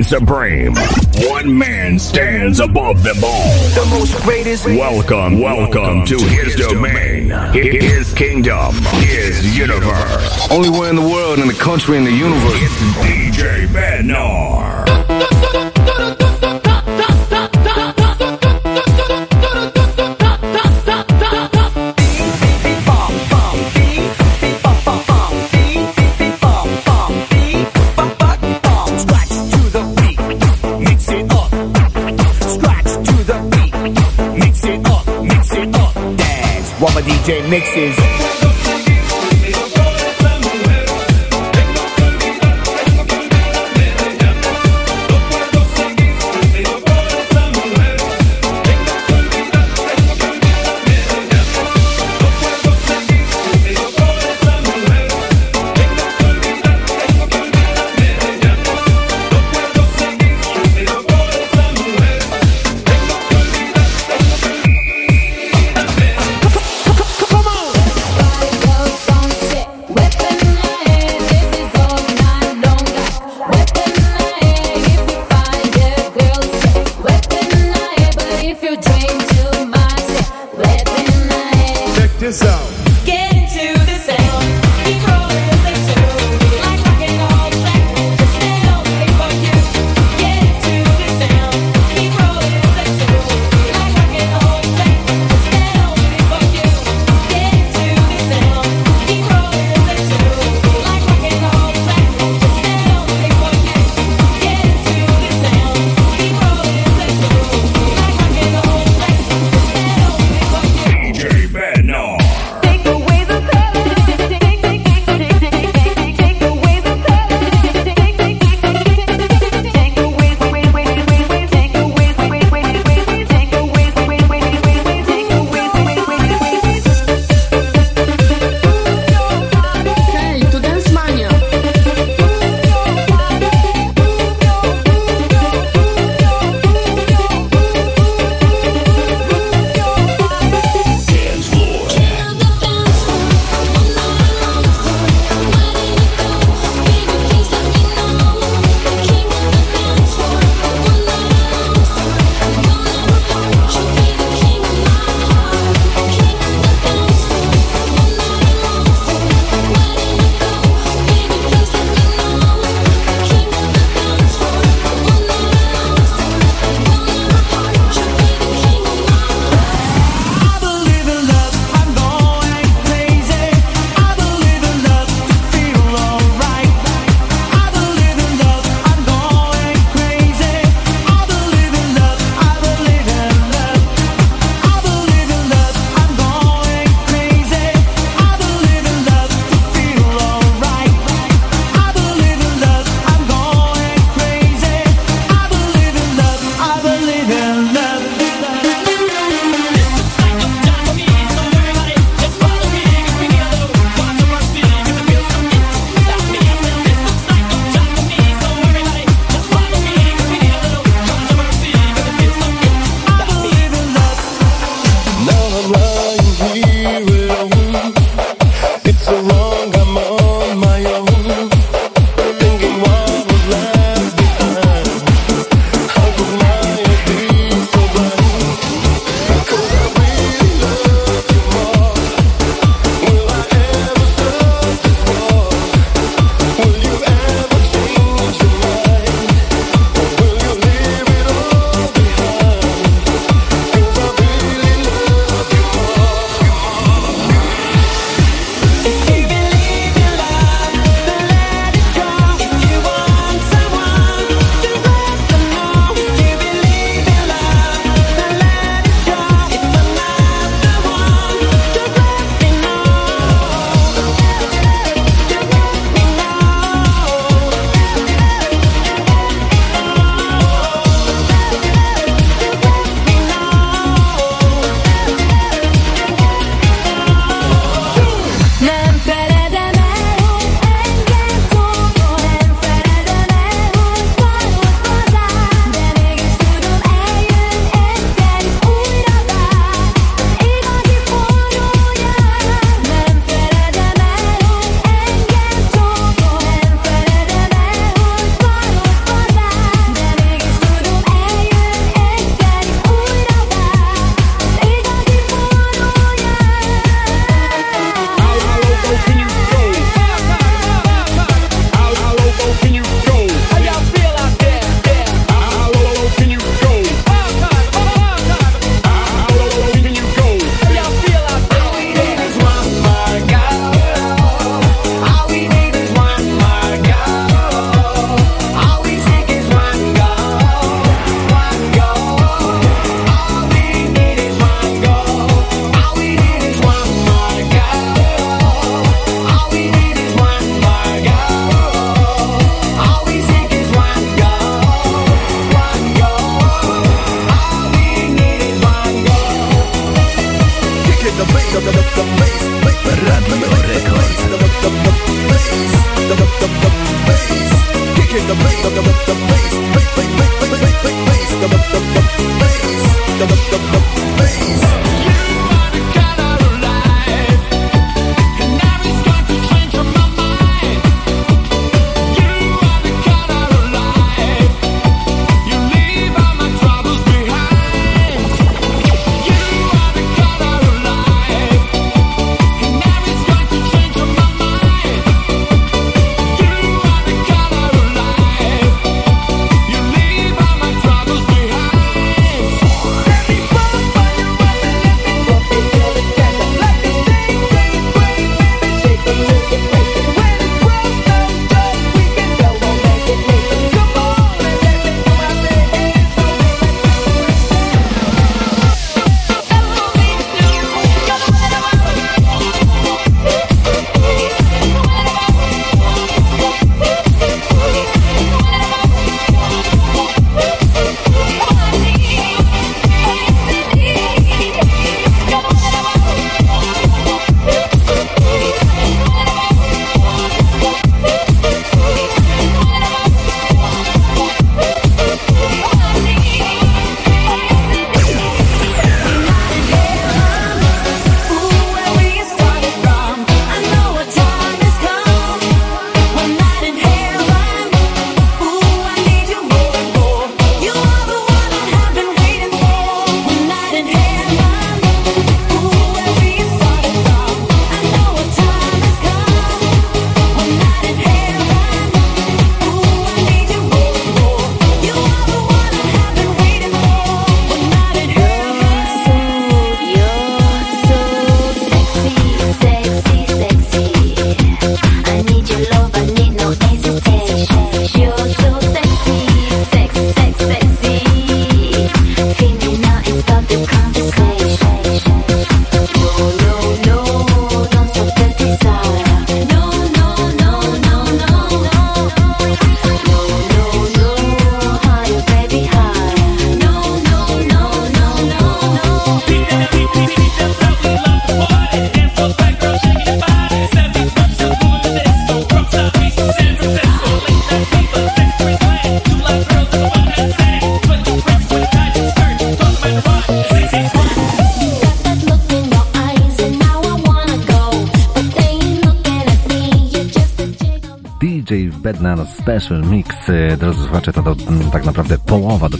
Speaker 27: DJs reign supreme, one man stands above them all.
Speaker 28: The most greatest.
Speaker 27: Welcome, welcome to his domain, his kingdom, his universe.
Speaker 29: Only one in the world, in the country, in the universe.
Speaker 27: It's DJ Bednar.
Speaker 10: Mixes.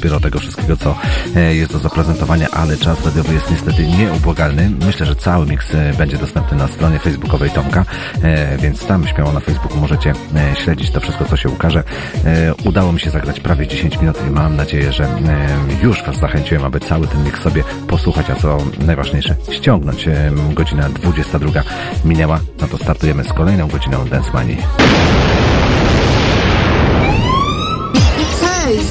Speaker 4: Dopiero tego wszystkiego, co e, jest do zaprezentowania, ale czas radiowy jest niestety nieubłagalny. Myślę, że cały mix e, będzie dostępny na stronie facebookowej Tomka, e, więc tam śmiało na Facebooku możecie śledzić to wszystko, co się ukaże. Udało mi się zagrać prawie 10 minut i mam nadzieję, że już Was zachęciłem, aby cały ten mix sobie posłuchać, a co najważniejsze, ściągnąć. Godzina 22 minęła, no to startujemy z kolejną godziną Dance Money.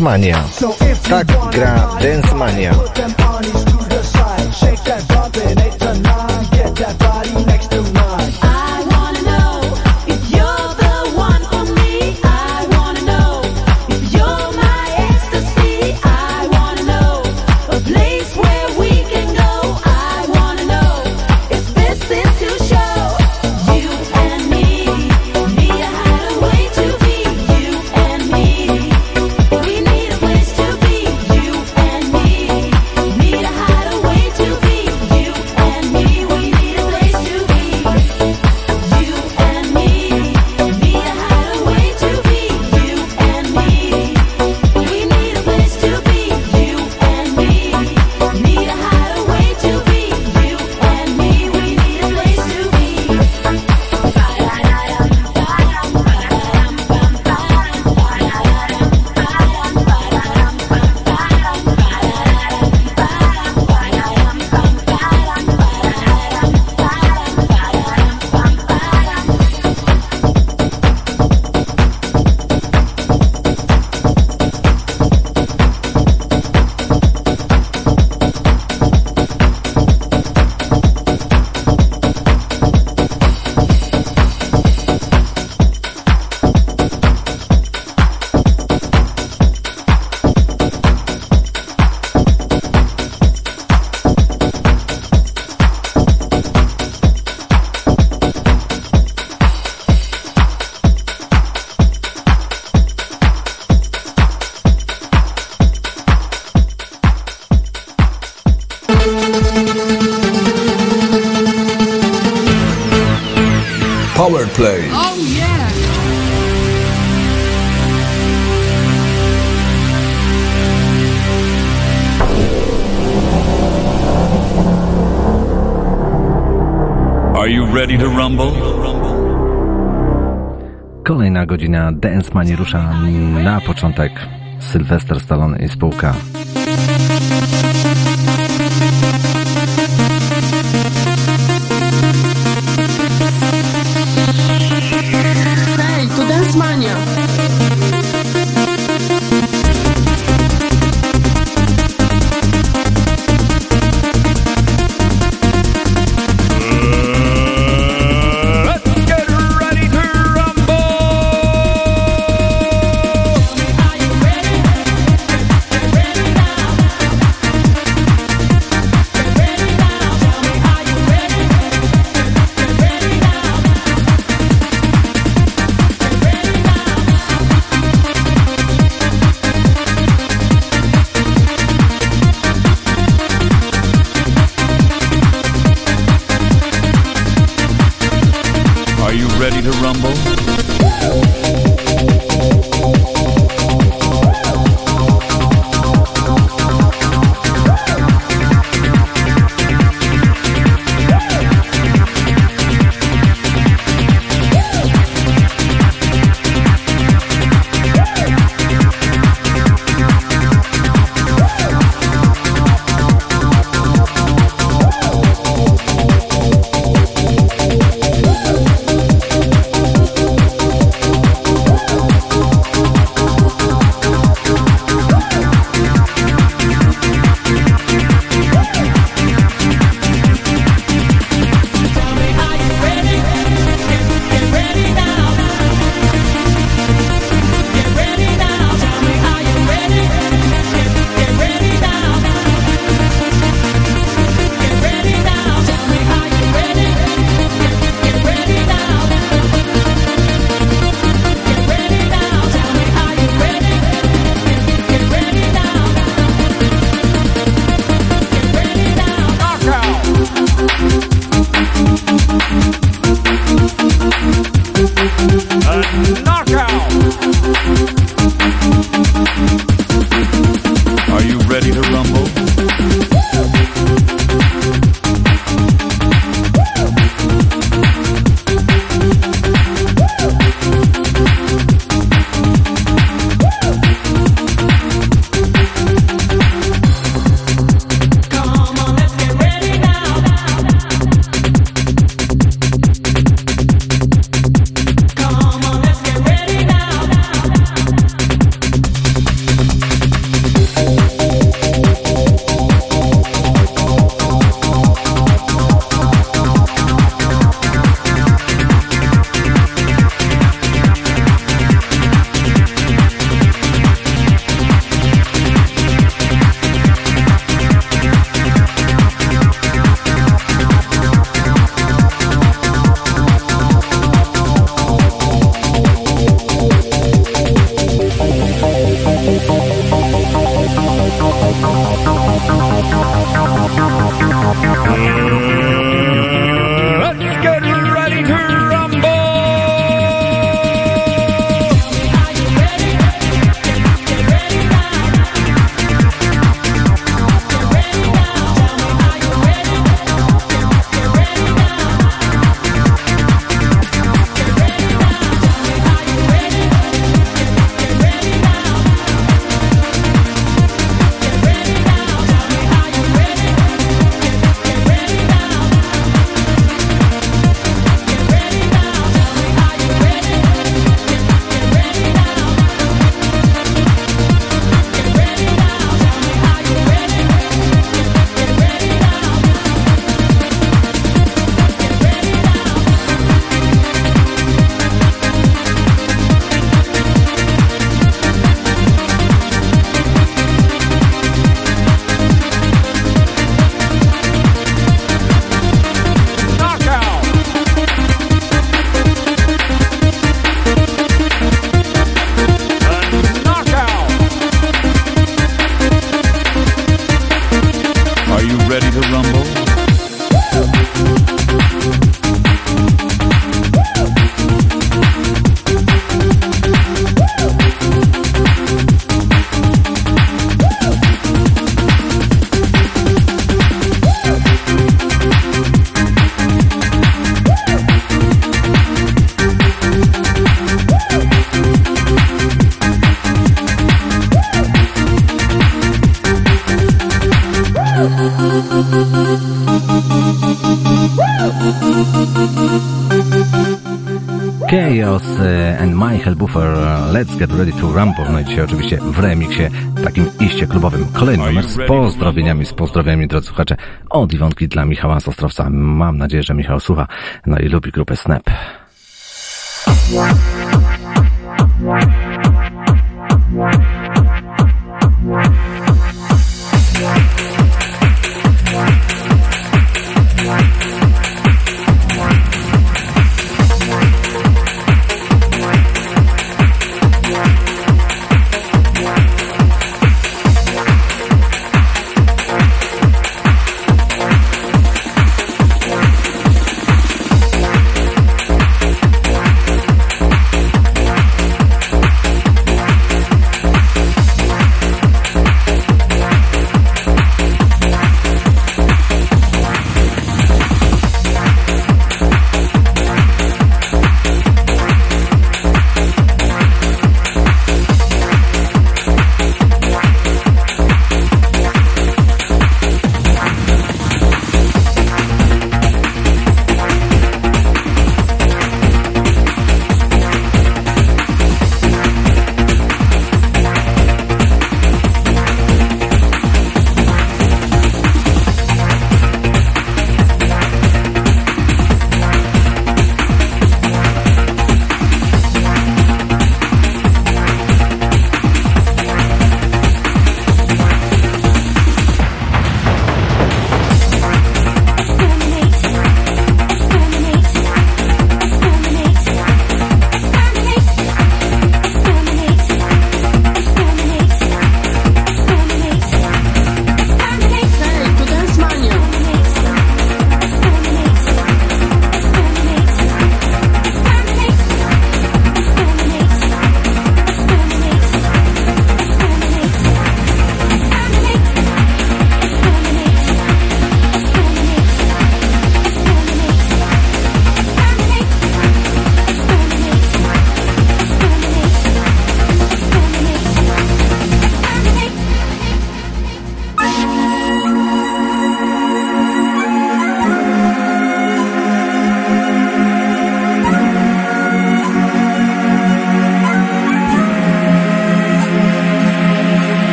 Speaker 8: Dance Mania. Tak gra Dance Mania.
Speaker 4: godzina Dance Mani rusza na początek Sylwester Stallone i spółka.
Speaker 30: Let's Get Ready to Rumble.
Speaker 31: No i dzisiaj oczywiście w remiksie takim iście klubowym. Kolejny numer z pozdrowieniami, z pozdrowieniami, drodzy słuchacze, od Iwonki dla Michała Sostrowca. Mam nadzieję, że Michał słucha, no i lubi grupę Snap.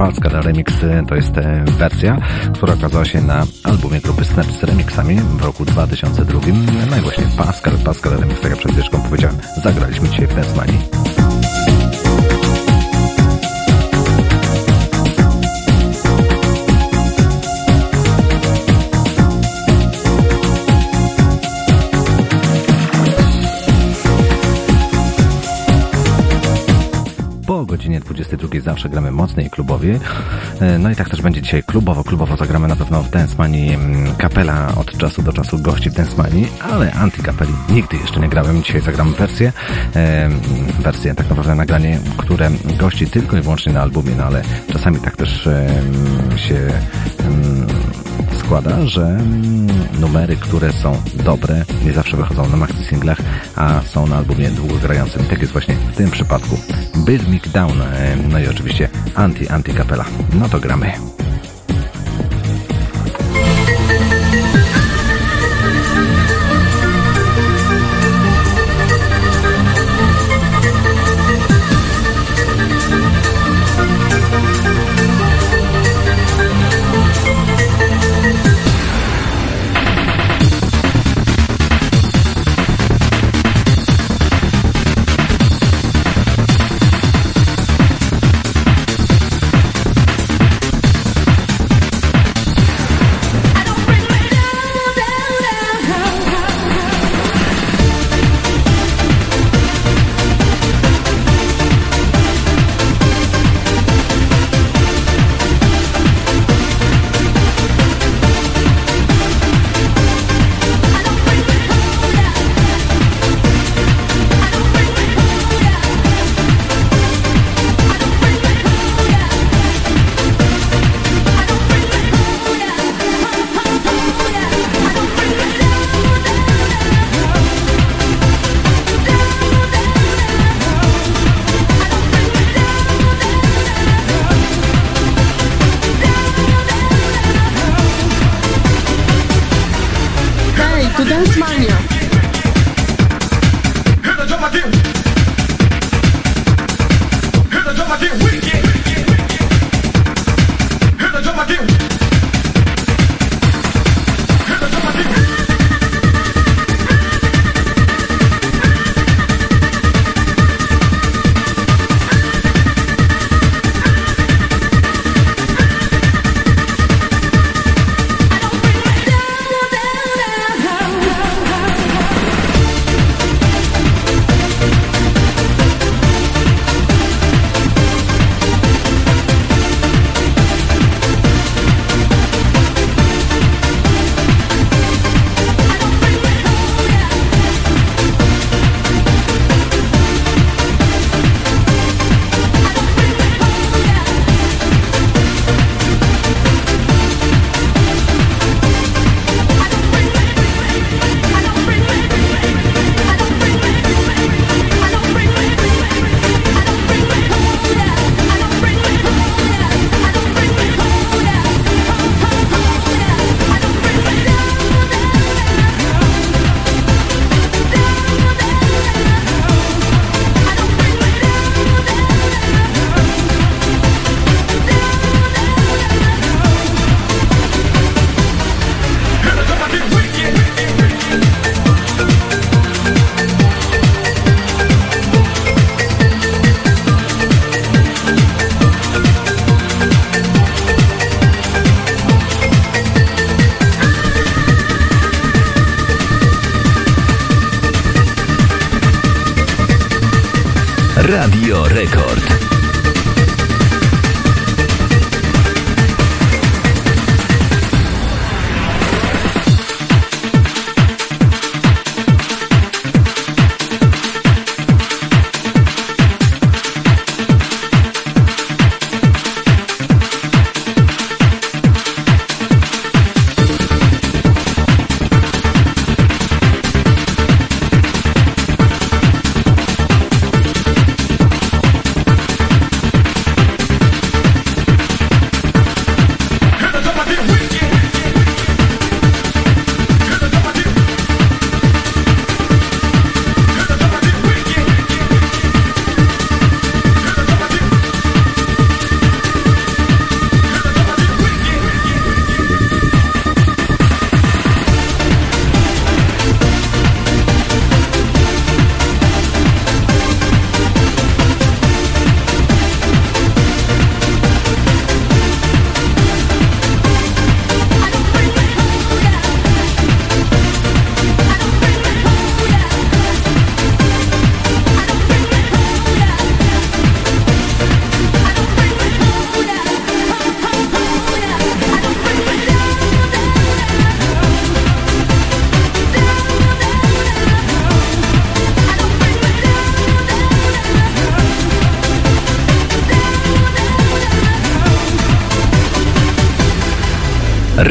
Speaker 4: Dzisiaj zagraliśmy Pascal Remix, e, to jest e, wersja, która okazała się na albumie grupy Snap z remixami w roku 2002. No i właśnie Pascal, Pascal Remix, tak jak przed chwileczką powiedziałem, zagraliśmy dzisiaj w Dance Po godzinie 22 zawsze gramy mocniej i klubowie. E, No i tak też będzie dzisiaj klubowo. Klubowo zagramy na pewno w Dance Mani kapela od czasu do czasu gości w Dance Mani, ale antykapeli nigdy jeszcze nie grałem. Dzisiaj zagram wersję, e, wersję tak naprawdę nagranie, które gości tylko i wyłącznie na albumie, no ale czasami tak też się em, składa, że mm, numery, które są dobre, nie zawsze wychodzą na maxi singlach, a są na albumie długogrającym. Tak jest właśnie w tym przypadku. Build Me Down, e, no i oczywiście Anti Anti Kapela. No to gramy.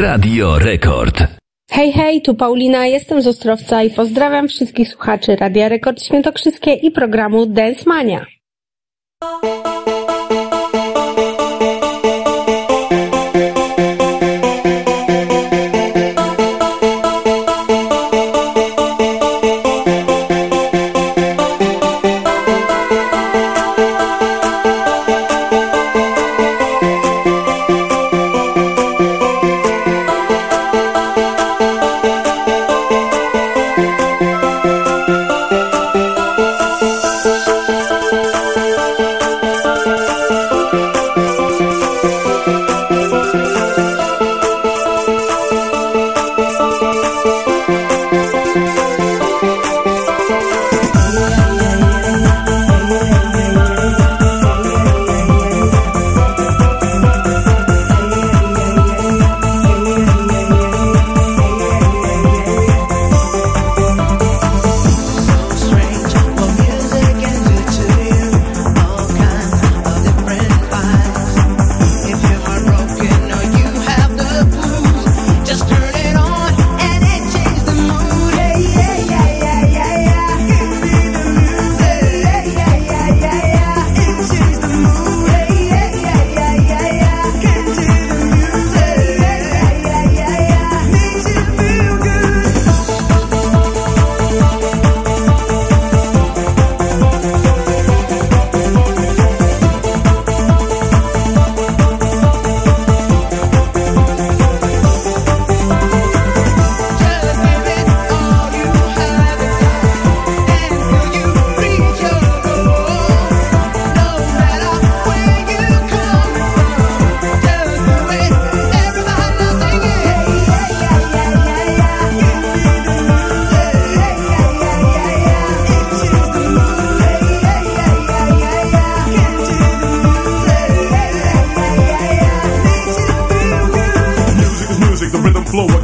Speaker 32: Radio Rekord.
Speaker 33: Hej, hej, tu Paulina, jestem z Ostrowca i pozdrawiam wszystkich słuchaczy Radia Rekord Świętokrzyskie i programu Dance Mania.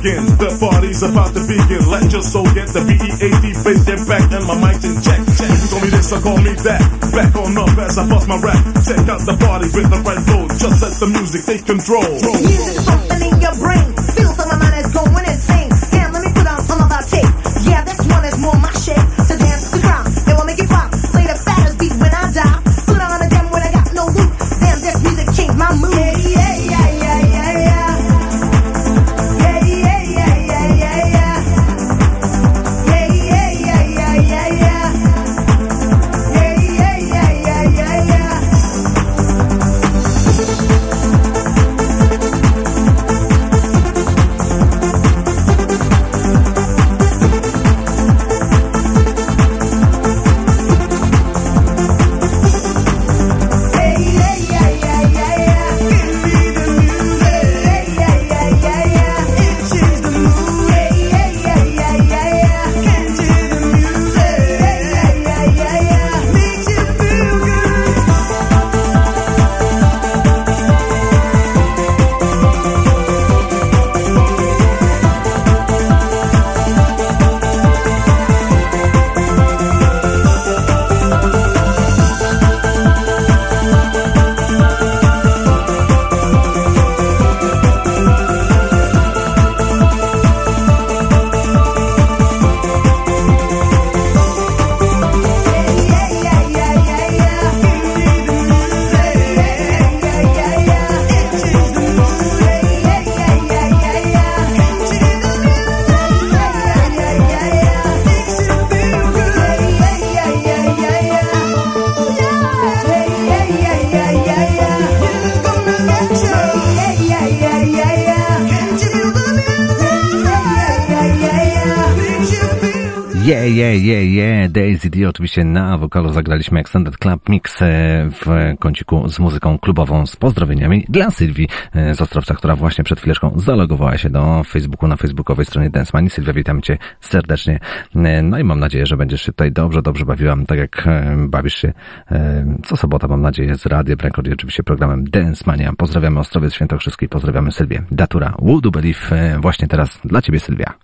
Speaker 34: The party's about to begin. Let your soul get the B-E-A-D bass get back and my mic's in check. You call me this or call me that. Back on up as I bust my rap. Check out the party with the right flow. Just let the music take control.
Speaker 4: D oczywiście na wokalu zagraliśmy Extended Club Mix e, w kąciku z muzyką klubową z pozdrowieniami dla Sylwii e, z Ostrowca, która właśnie przed chwileczką zalogowała się do Facebooku na facebookowej stronie Dance Money. Sylwia, witam Cię serdecznie. E, No i mam nadzieję, że będziesz się tutaj dobrze, dobrze bawiła, tak jak bawisz się co sobota, mam nadzieję, z Radiem Record i oczywiście programem Dance Mania. Pozdrawiamy Ostrowiec Świętokrzyski, pozdrawiamy Sylwię. Datura, Would Believe, e, właśnie teraz dla Ciebie Sylwia.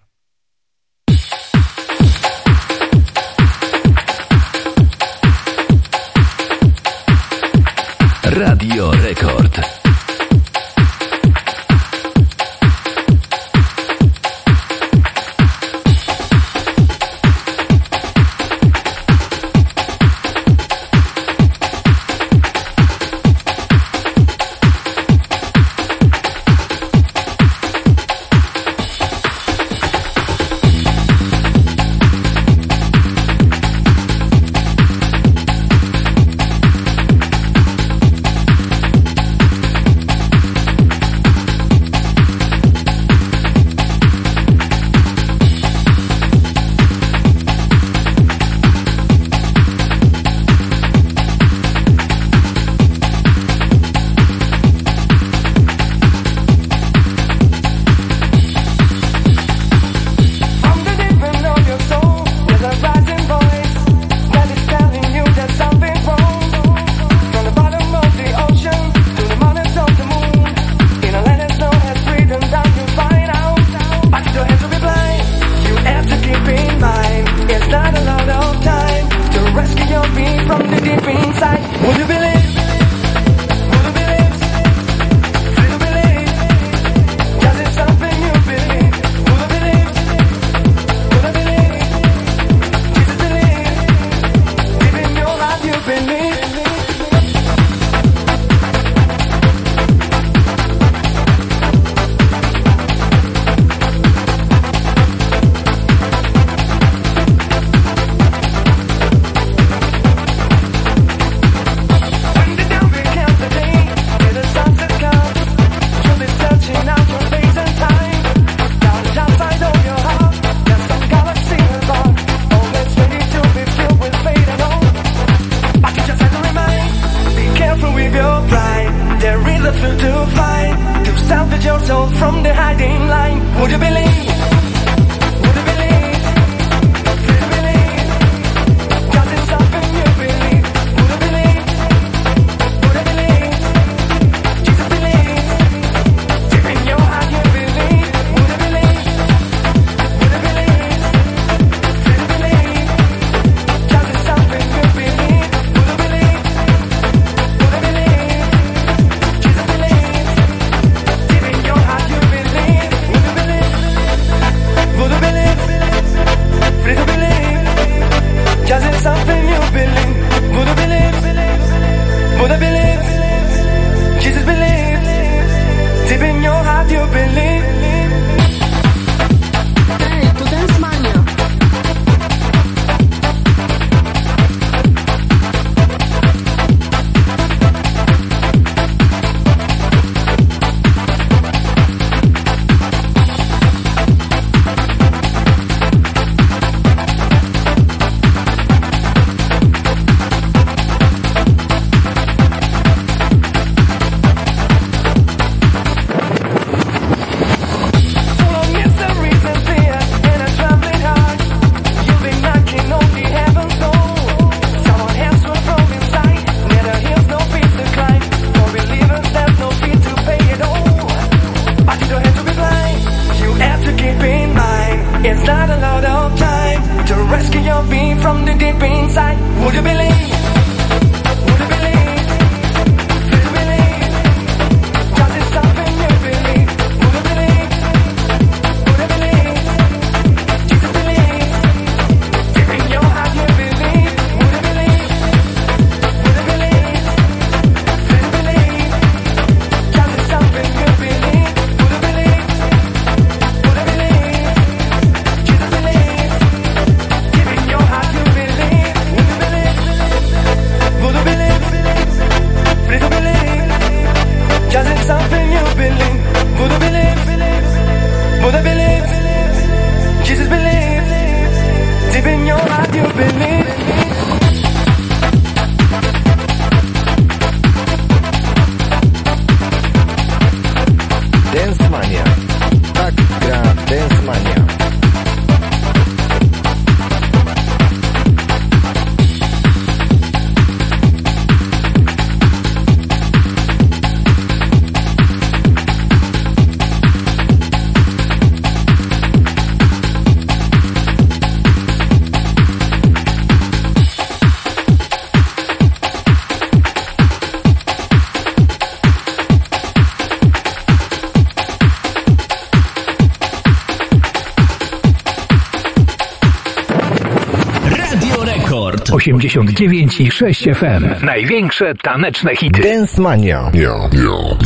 Speaker 23: 89 i 6 FM. Największe taneczne hity.
Speaker 3: Dance Mania. Yeah, yeah,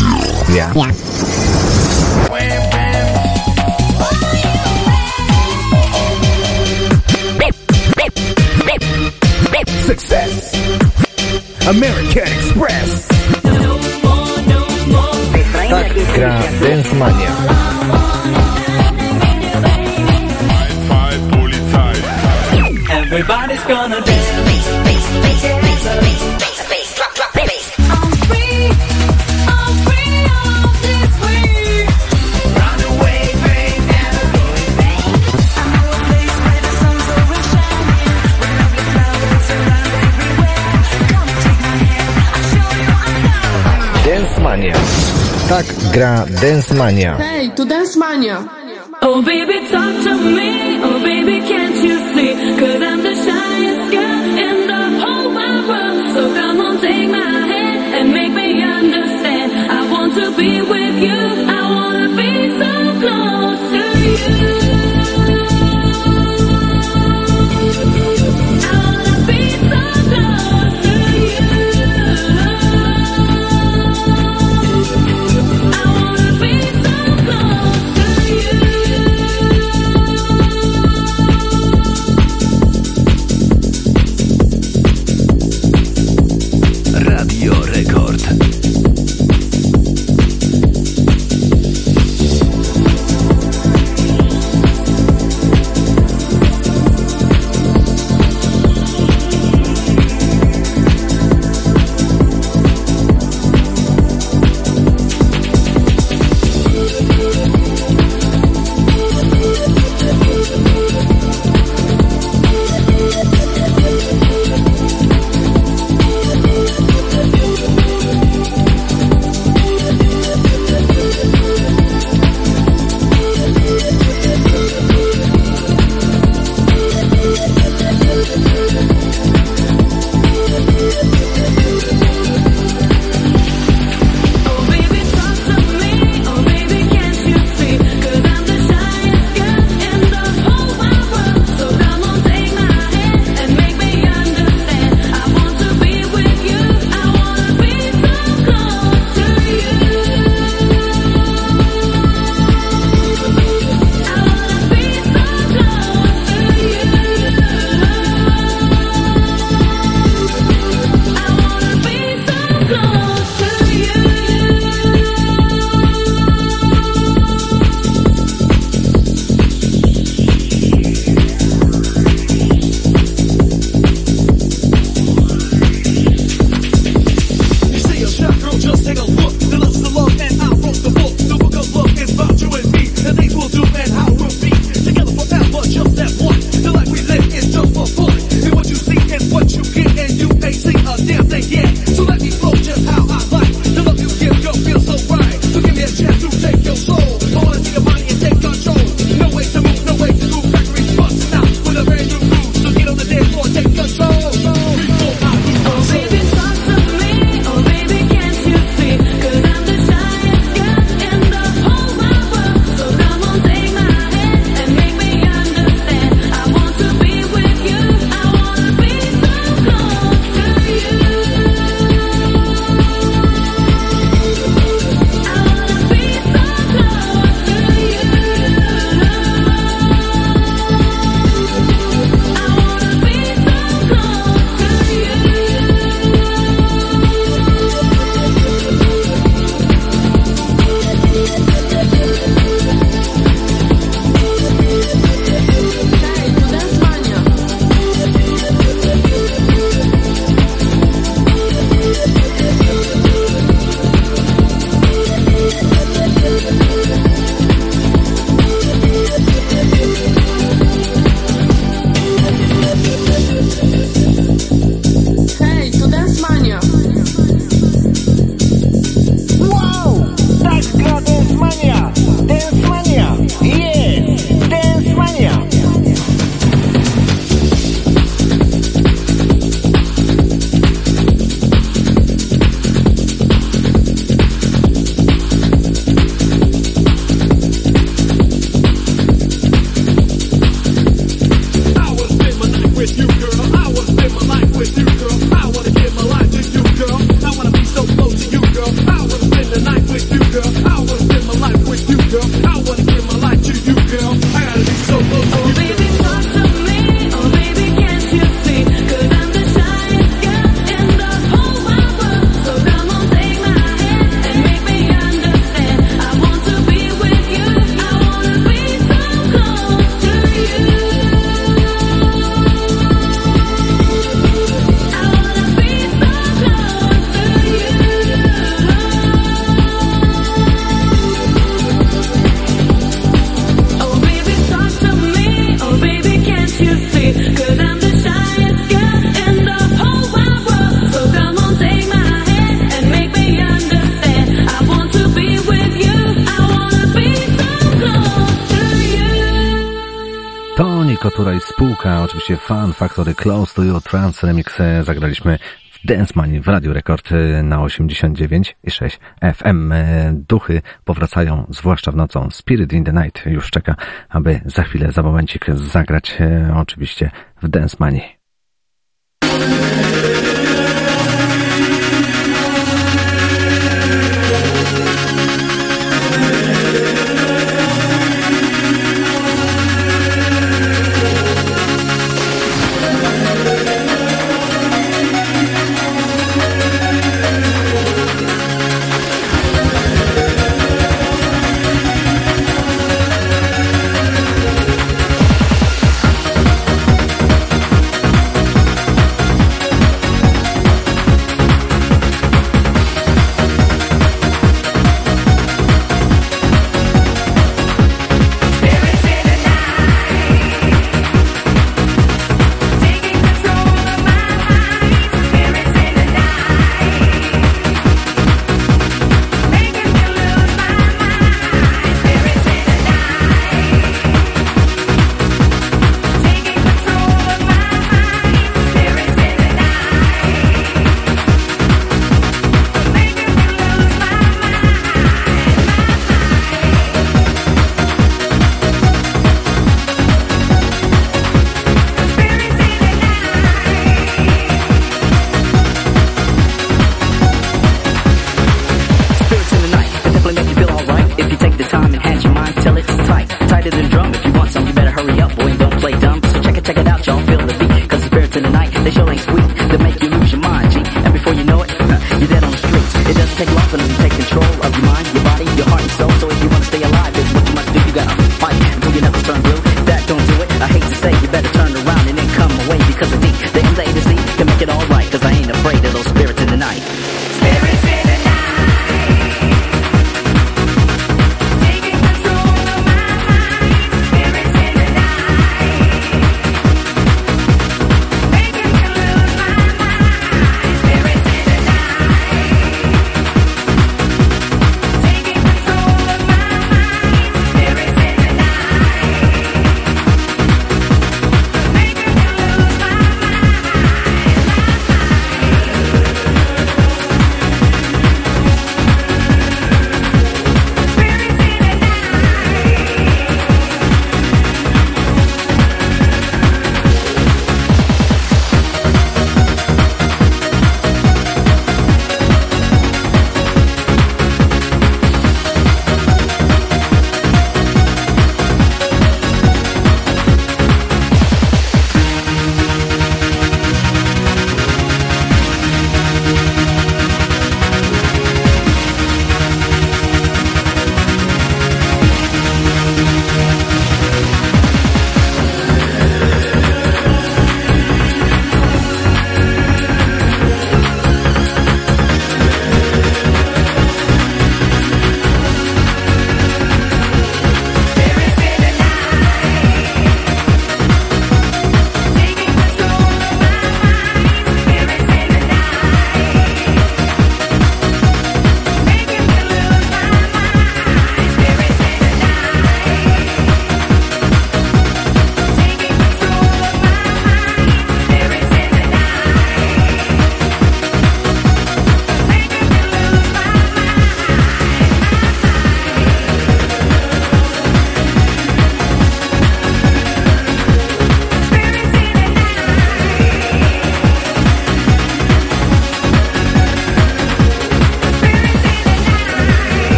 Speaker 3: yeah. yeah. yeah.
Speaker 35: Success. American Express.
Speaker 3: Tak gra Dance Mania.
Speaker 36: Everybody's gonna
Speaker 3: gra Dance Mania.
Speaker 1: Hey, to Dance Mania.
Speaker 10: Oh baby, talk to me. Oh baby, can't you see? Cause I'm the shyest girl in the whole wide world. So come on, take my hand and make me understand. I want to be with you. I wanna be so close. Factory Close to You Trance Remix e, zagraliśmy w Dance Money w Radio Rekord e, na 89 i 6 FM. E, duchy powracają, zwłaszcza w nocą. Spirit in the Night już czeka, aby za chwilę, za momencik zagrać oczywiście w Dance Money.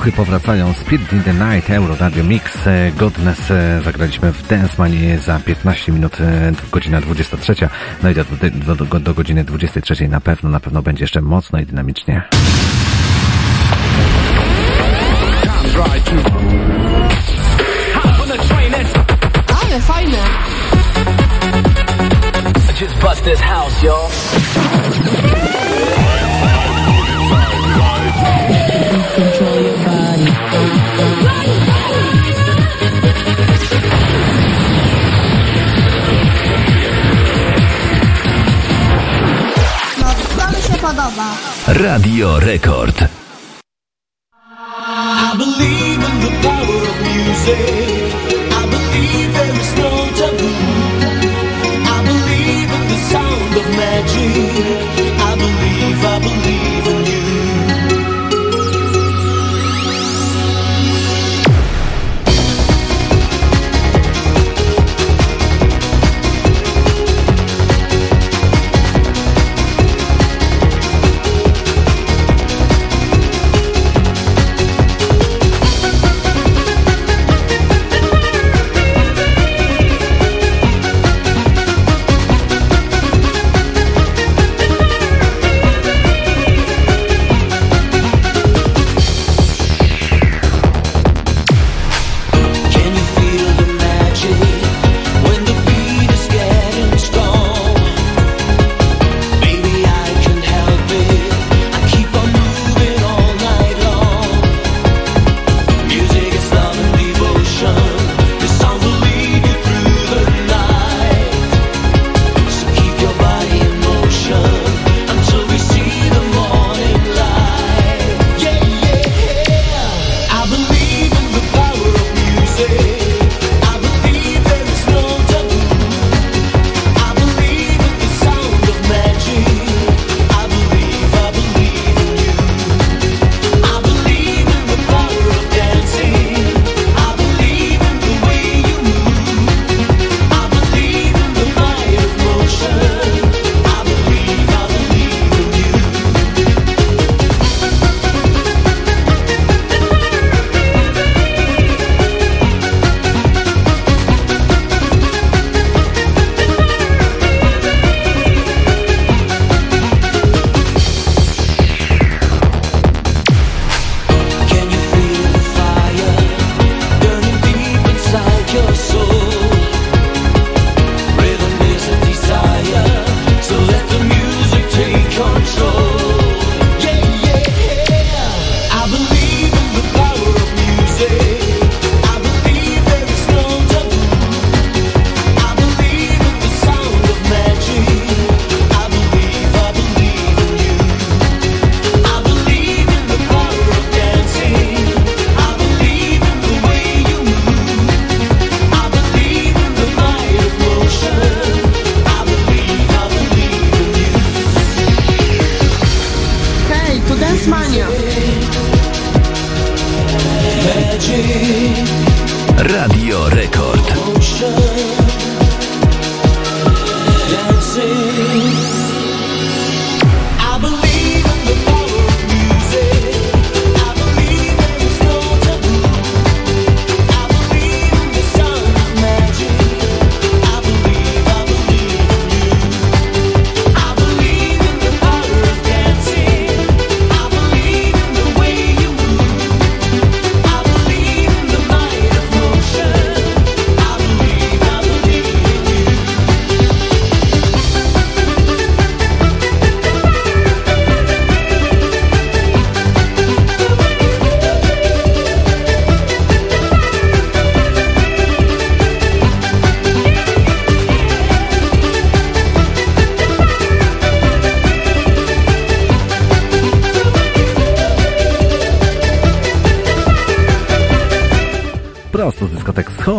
Speaker 10: Duchy powracają. Spirit in the Night, Euro Radio Mix. E, Godness e, zagraliśmy w Dance za 15 minut, e, godzina 23. No i do, do, do godziny 23 na pewno, na pewno będzie jeszcze mocno i dynamicznie.
Speaker 1: Ale fajne!
Speaker 32: Radio
Speaker 37: Record.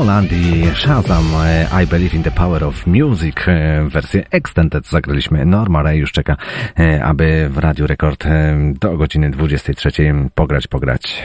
Speaker 37: Poland i
Speaker 4: Shazam e, I Believe in the Power of Music e, wersję Extended zagraliśmy. Norma już czeka, e, aby w Radiu Rekord do godziny 23 pograć, pograć.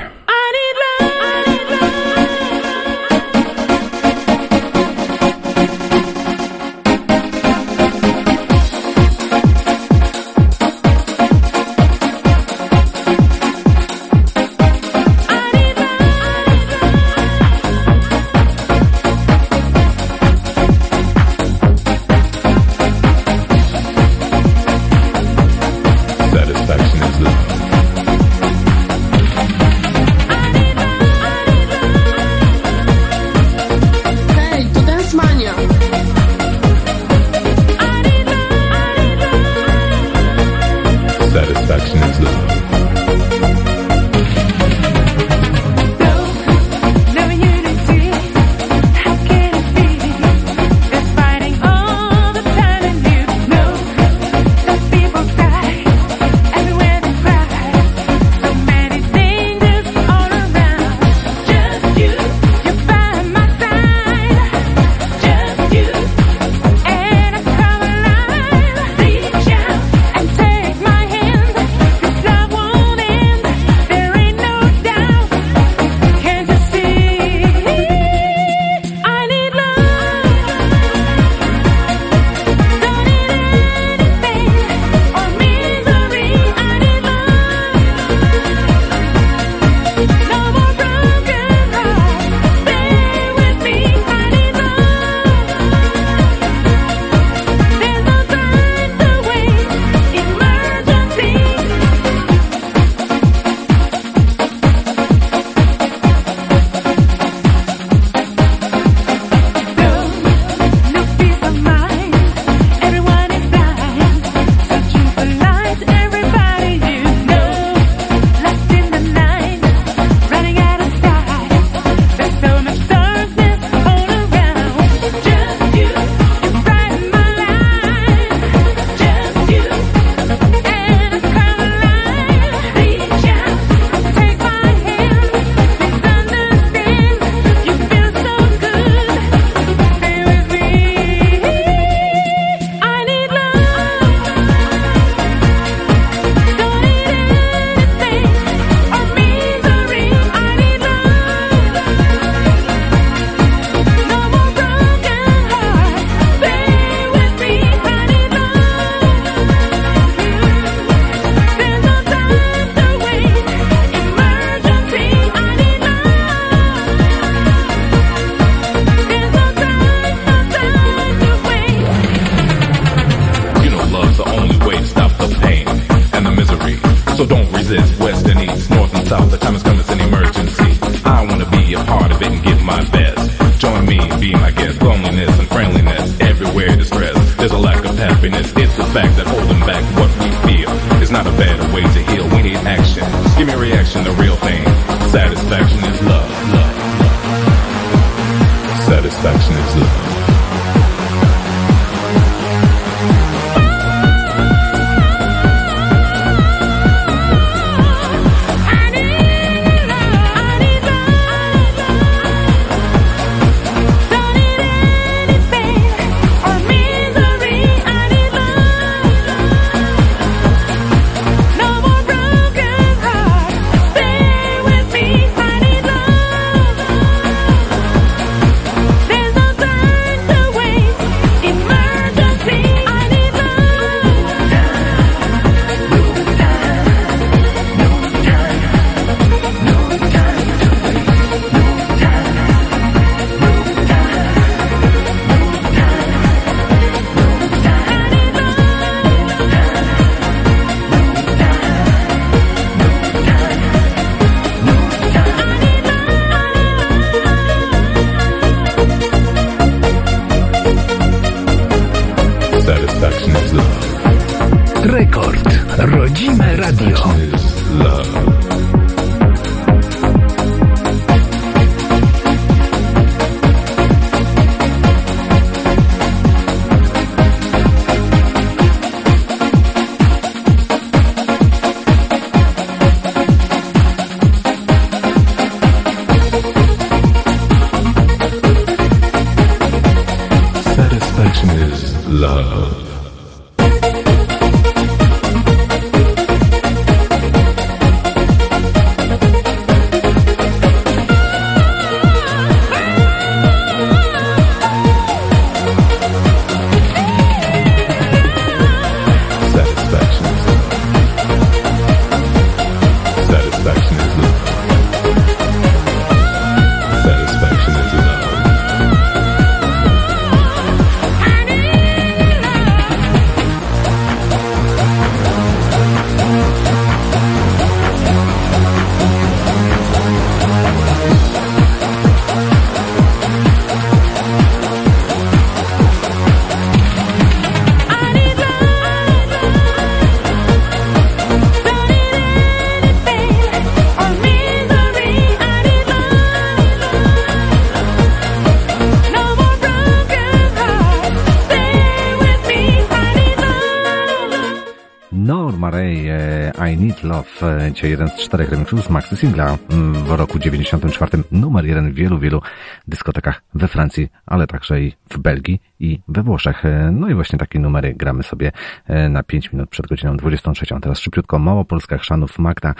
Speaker 4: E, dzisiaj jeden z czterech remixów z maxi singla mm, w roku 94, numer jeden w wielu, wielu dyskotekach we Francji, ale także i w Belgii i we Włoszech. E, No i właśnie takie numery gramy sobie e, na 5 minut przed godziną 23. Teraz szybciutko Małopolska Chrzanów, Magda,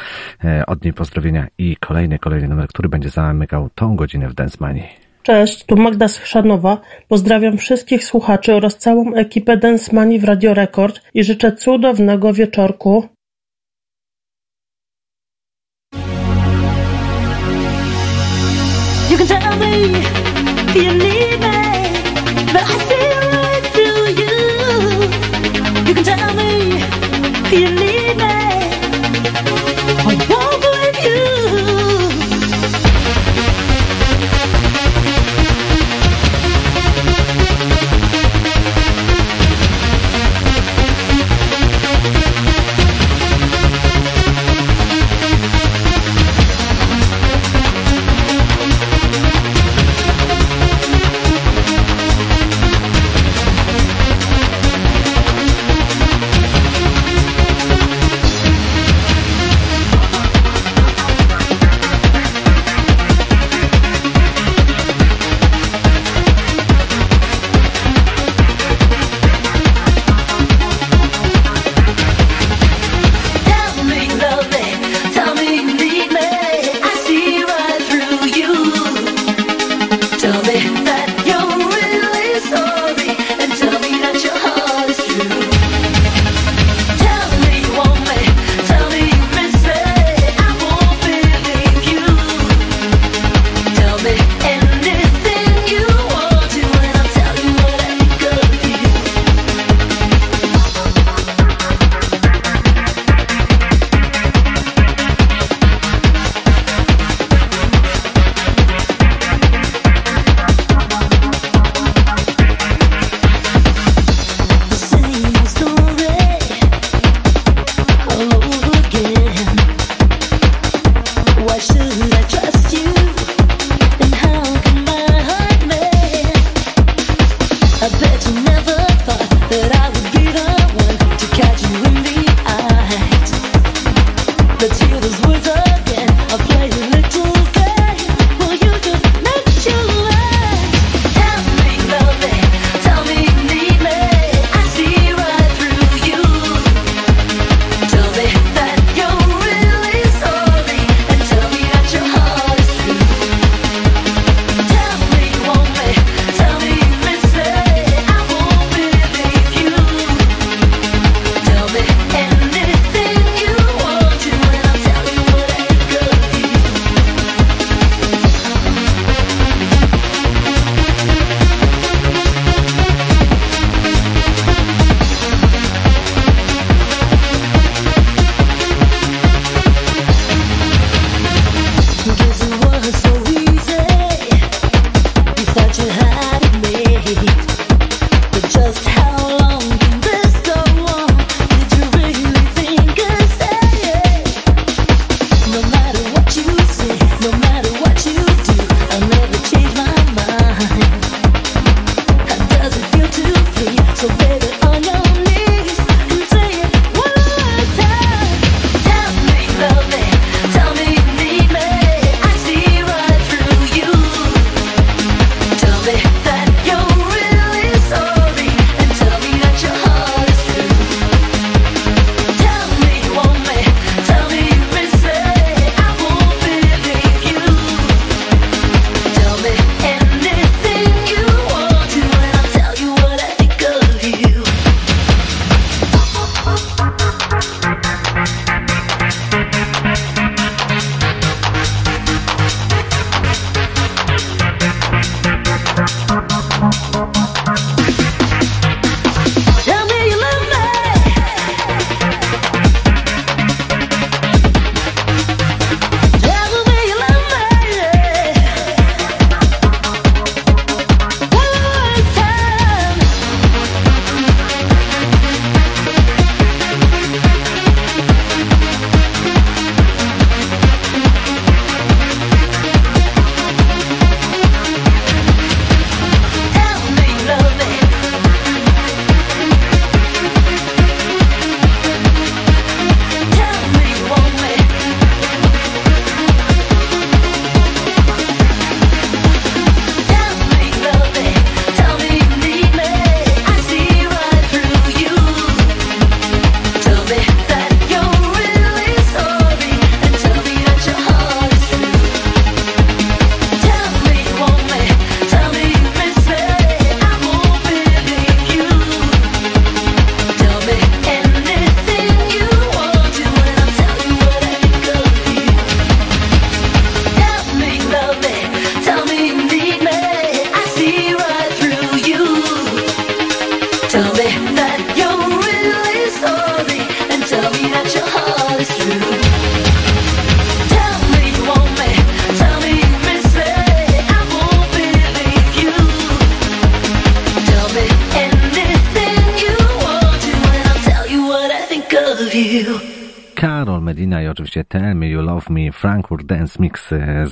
Speaker 4: e, od niej pozdrowienia i kolejny, kolejny numer, który będzie zamykał tą godzinę w Dance Money.
Speaker 38: Cześć, tu Magda z Chrzanowa. Pozdrawiam wszystkich słuchaczy oraz całą ekipę Dance Money w Radio Rekord i życzę cudownego wieczorku.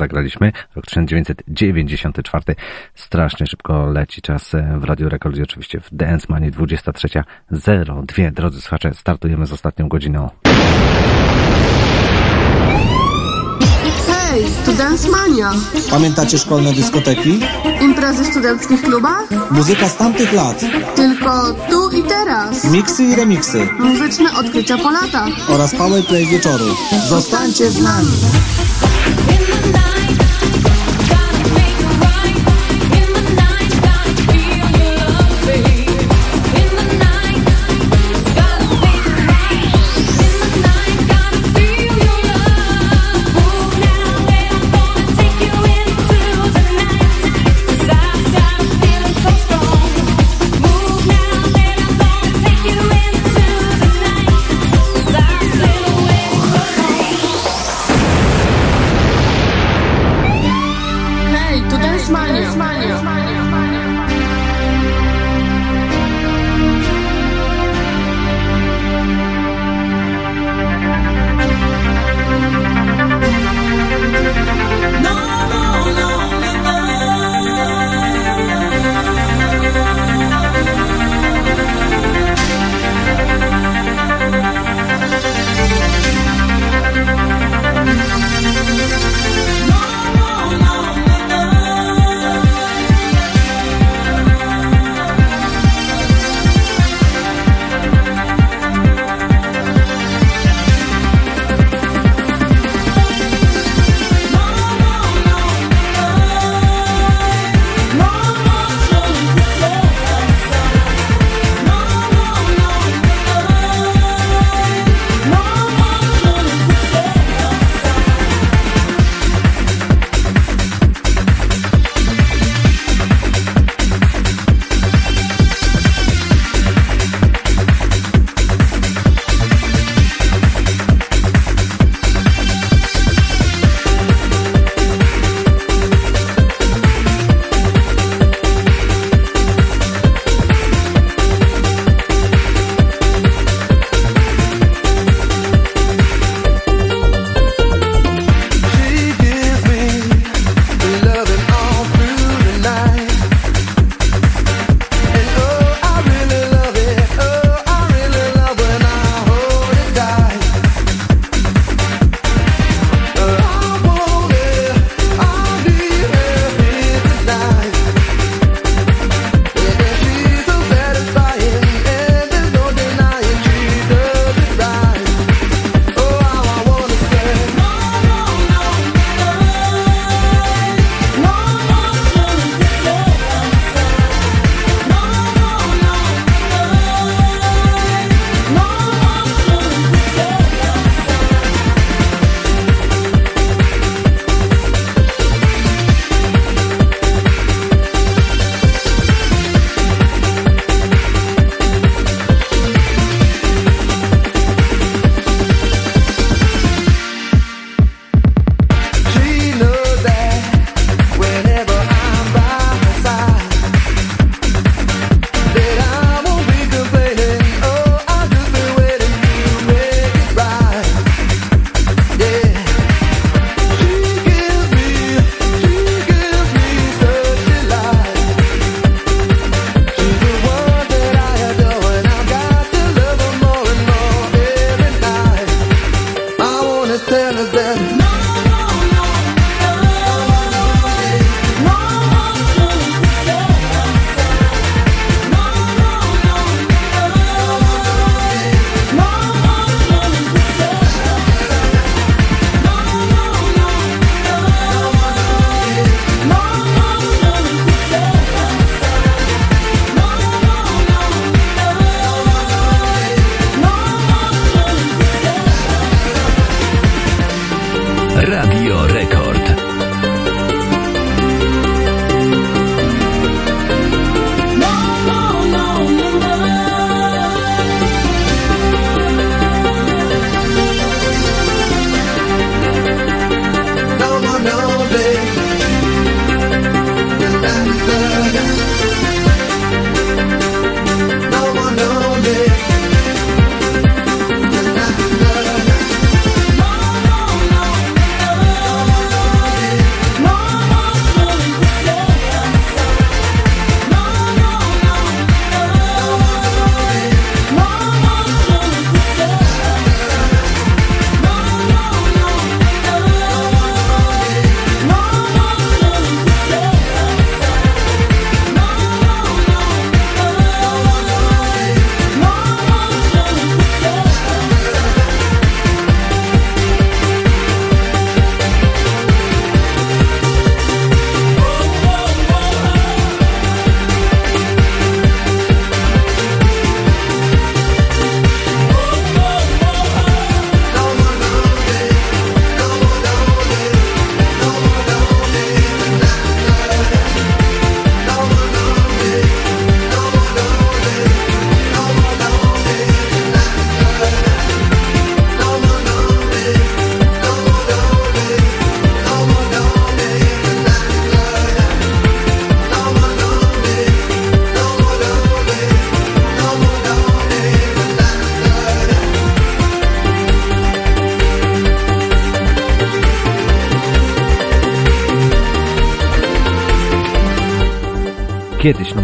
Speaker 4: zagraliśmy. Rok 1994. Strasznie szybko leci czas e, w Radio Rekord i oczywiście w Dance Money 23.02. Drodzy słuchacze, startujemy z ostatnią godziną.
Speaker 17: Hej, to Dance Mania.
Speaker 39: Pamiętacie szkolne dyskoteki?
Speaker 17: Imprezy w studenckich klubach?
Speaker 39: Muzyka z tamtych lat.
Speaker 17: Tylko tu i teraz.
Speaker 39: Miksy i remiksy.
Speaker 17: Muzyczne odkrycia po latach.
Speaker 39: Oraz powerplay wieczoru. Zostańcie z nami.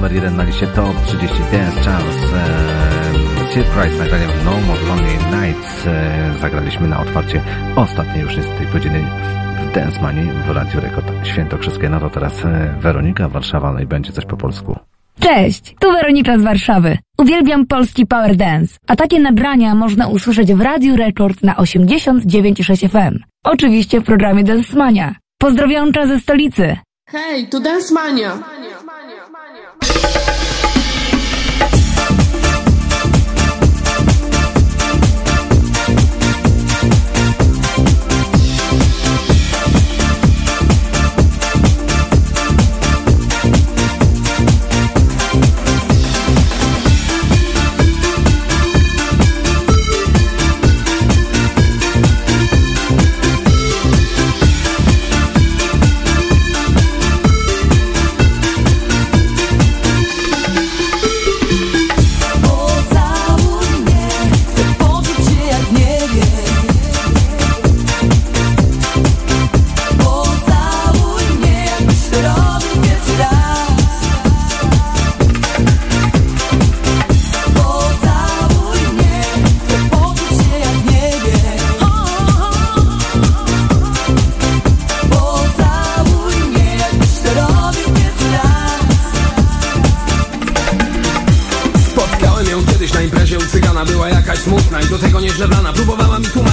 Speaker 4: Numer jeden na liście Top 30 Dance Charles. E, Sir Price nagraniem No More Lonely Nights. E, zagraliśmy na otwarcie ostatniej już niestety godziny w Dance Money w Radiu Rekord Świętokrzyskie. No to teraz e, Weronika Warszawa, no i będzie coś po polsku.
Speaker 40: Cześć, tu Weronika z Warszawy. Uwielbiam polski power dance, a takie nagrania można usłyszeć w Radiu Rekord na 89,6 FM. Oczywiście w programie Dance Mania. Pozdrowionka ze stolicy.
Speaker 17: Hej, tu Dance Mania.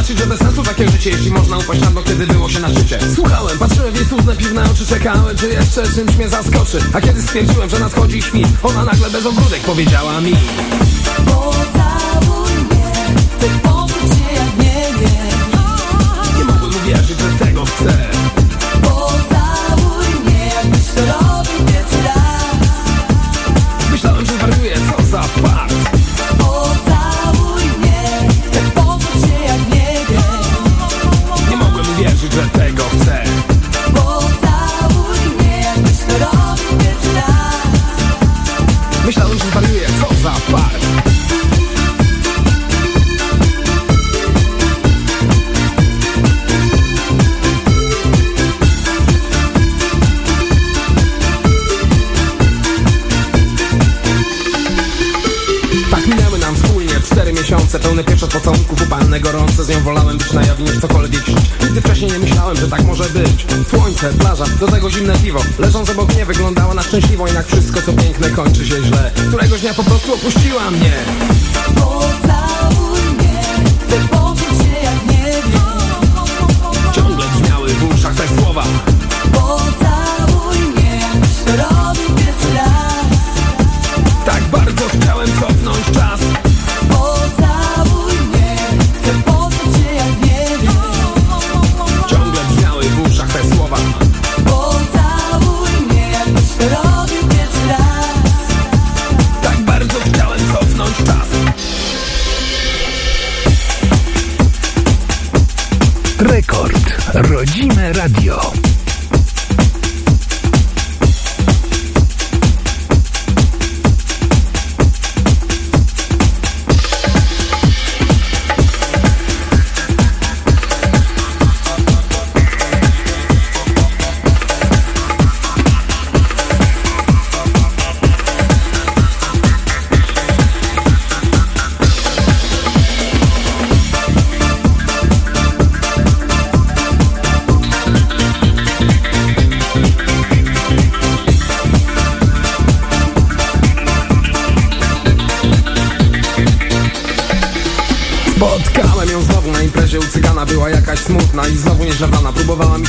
Speaker 28: Tłumaczyć, że bez sensu takie życie Jeśli można upaść na dno, kiedy było się na szczycie. Słuchałem, patrzyłem w jej smutne piwne oczy Czekałem, czy jeszcze czymś mnie zaskoczy. A kiedy stwierdziłem, że nadchodzi świt Ona nagle bez ogródek powiedziała mi plaża, do tego zimne piwo. Leżąc obok mnie wyglądała na szczęśliwą Jednak wszystko co piękne kończy się źle. Któregoś dnia po prostu opuściła mnie.
Speaker 18: Pocałuj mnie, chcę poczuć się jak nie
Speaker 28: Ciągle brzmiały w uszach te słowa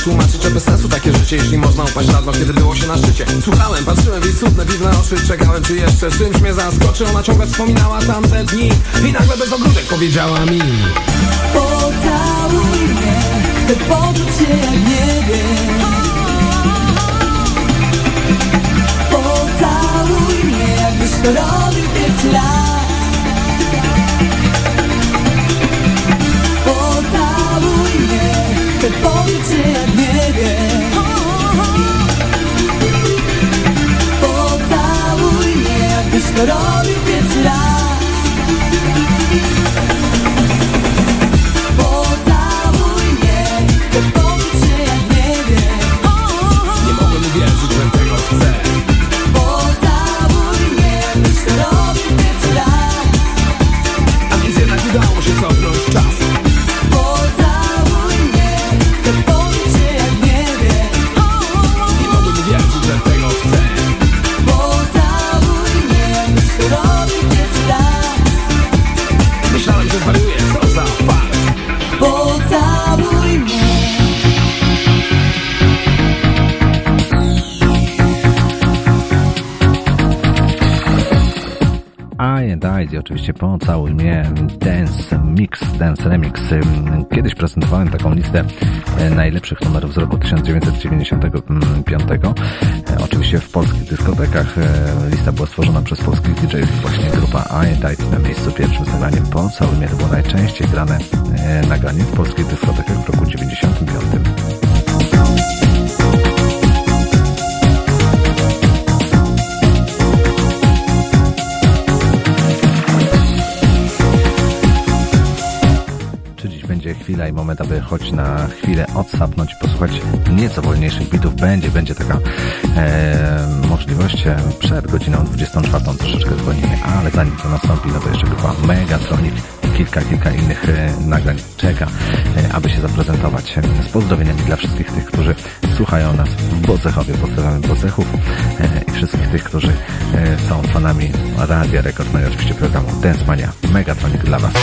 Speaker 28: tłumaczyć, że bez sensu takie życie Jeśli można upaść na dno, kiedy było się na szczycie. Słuchałem, patrzyłem w jej cudne, piwne oczy Czekałem, czy jeszcze czymś mnie zaskoczy. Ona ciągle wspominała tamte dni I nagle bez ogródek powiedziała mi
Speaker 18: Pocałuj mnie, chcę poczuć się jak nie wiem Pocałuj mnie, jakbyś to robił pierwszy raz jakbyś to
Speaker 4: oczywiście pocałuj mnie Dance Mix, Dance Remix. Kiedyś prezentowałem taką listę e, najlepszych numerów z roku 1995. E, Oczywiście w polskich dyskotekach. E, Lista była stworzona przez polskich DJ-ów. Właśnie grupa I Died na miejscu pierwszym z nagraniem Pocałuj mnie to było najczęściej grane nagranie w polskich dyskotekach w roku 95. moment, aby choć na chwilę odsapnąć posłuchać nieco wolniejszych bitów. Będzie, będzie taka e, możliwość e, przed godziną 24 troszeczkę zwolnimy, ale zanim to nastąpi, no to jeszcze grupa Megatronic i kilka, kilka innych e, nagrań czeka, e, aby się zaprezentować z pozdrowieniami dla wszystkich tych, którzy słuchają nas w Bocechowie. Pozdrawiamy Bocechów i wszystkich tych, którzy są fanami Radia Rekord, no i oczywiście programu Dance Mania Megatronic dla Was.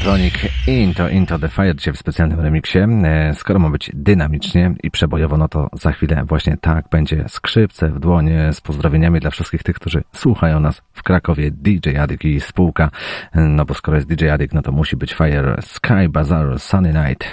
Speaker 28: Pentatronic Into
Speaker 10: Into the Fire dzisiaj w specjalnym remiksie. E, skoro ma być dynamicznie i przebojowo, no to za chwilę właśnie tak będzie skrzypce w dłonie z pozdrowieniami dla wszystkich tych, którzy słuchają nas w Krakowie DJ Adik i spółka. E, no bo skoro jest DJ Adik, no to musi być Fire Sky Bazaar Sunny Night.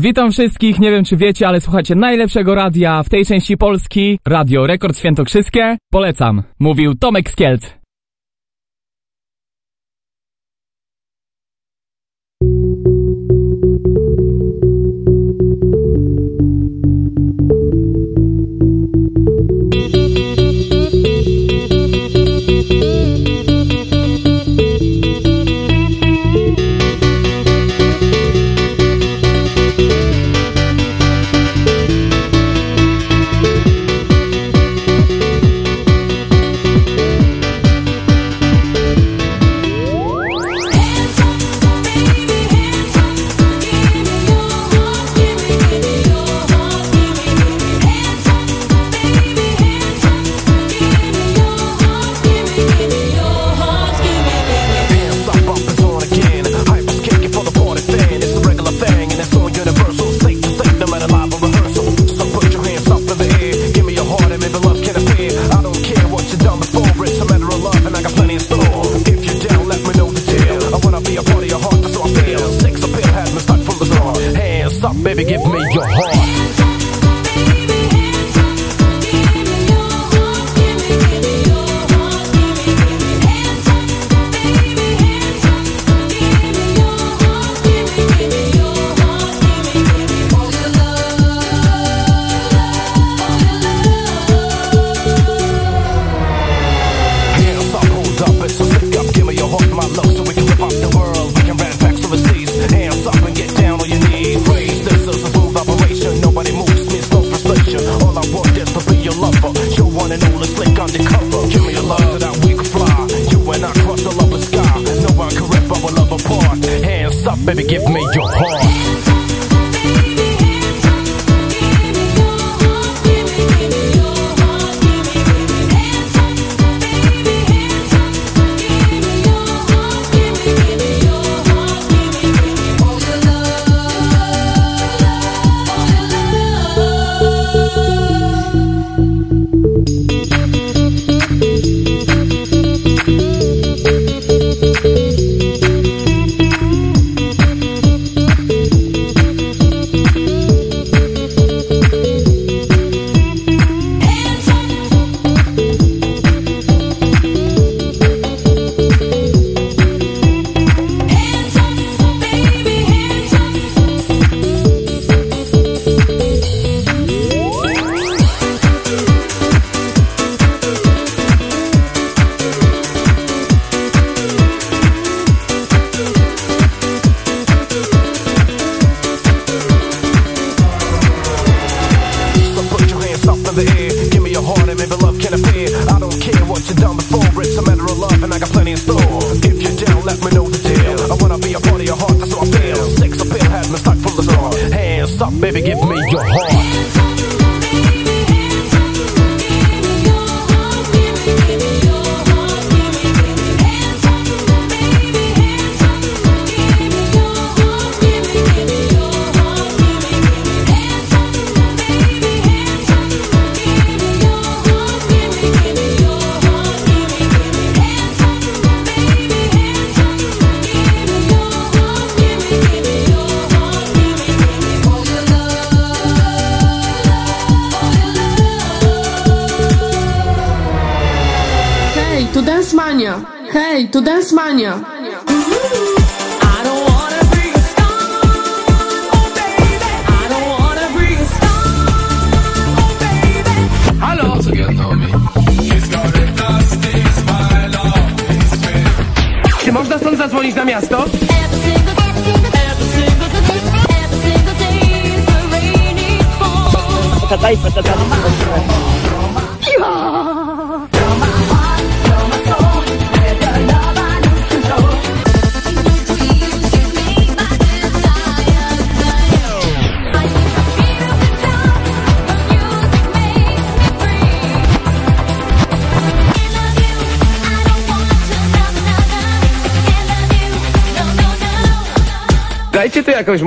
Speaker 10: Witam wszystkich, nie wiem czy wiecie, ale słuchacie najlepszego radia w tej części Polski, Radio Rekord Świętokrzyskie. Polecam, mówił Tomek Skielc.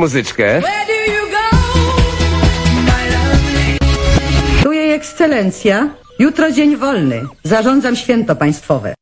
Speaker 41: muzyczkę.
Speaker 42: Tu jej
Speaker 43: ekscelencja. Jutro dzień wolny. Zarządzam święto państwowe.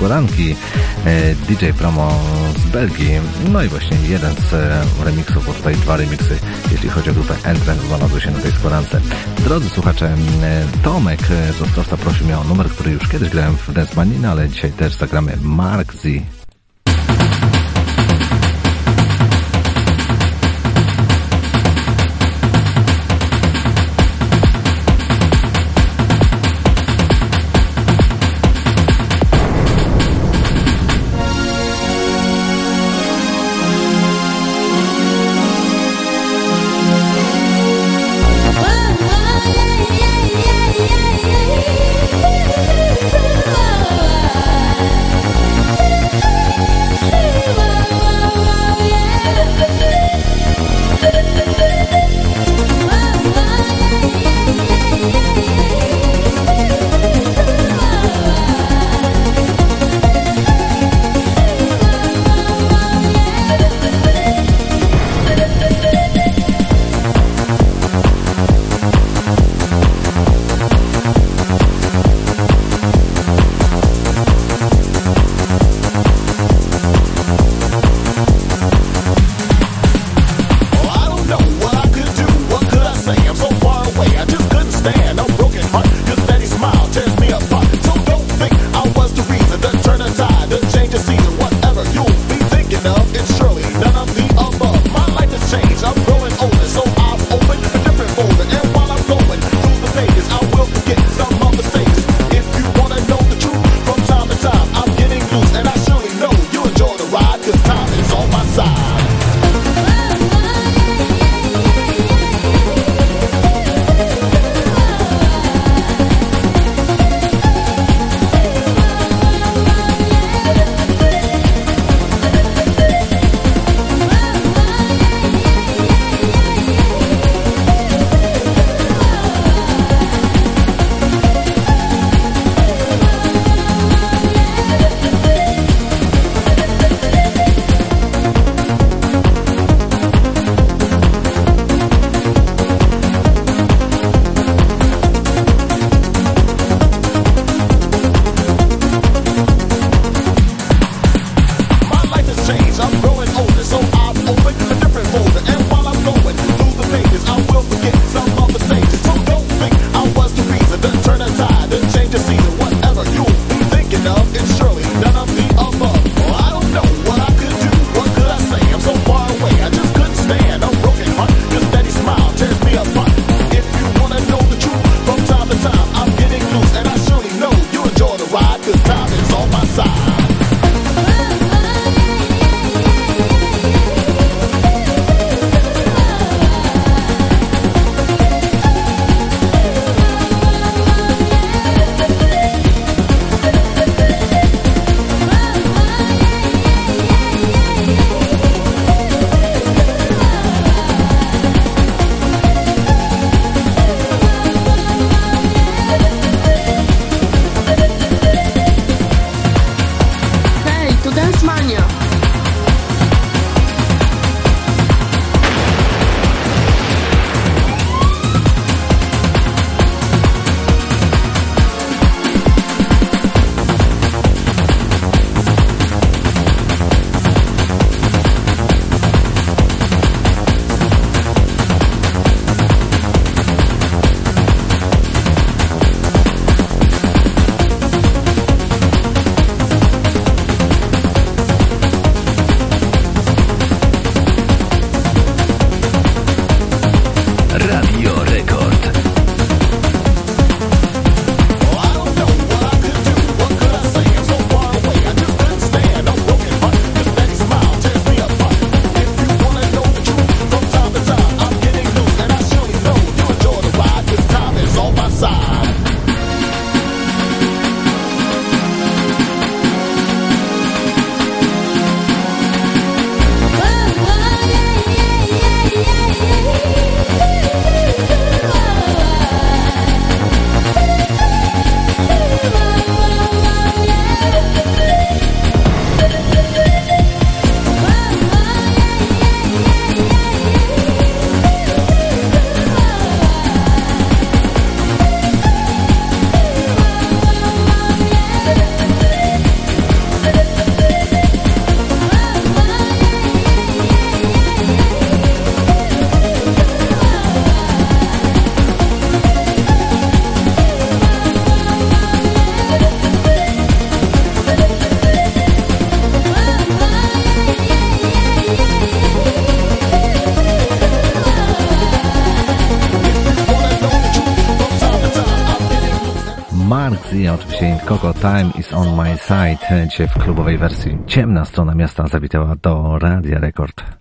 Speaker 4: Składanki e, DJ Promo z Belgii. No i właśnie jeden z e, remixów, bo tutaj dwa remixy, jeśli chodzi o grupę Entrance, znalazły się na tej składance. Drodzy słuchacze, e, Tomek z Ostrowca prosił mnie o numer, który już kiedyś grałem w Dance Mania, no ale dzisiaj też zagramy Mark Z. side. Dzisiaj w klubowej wersji ciemna strona miasta zawitała do Radia Rekord.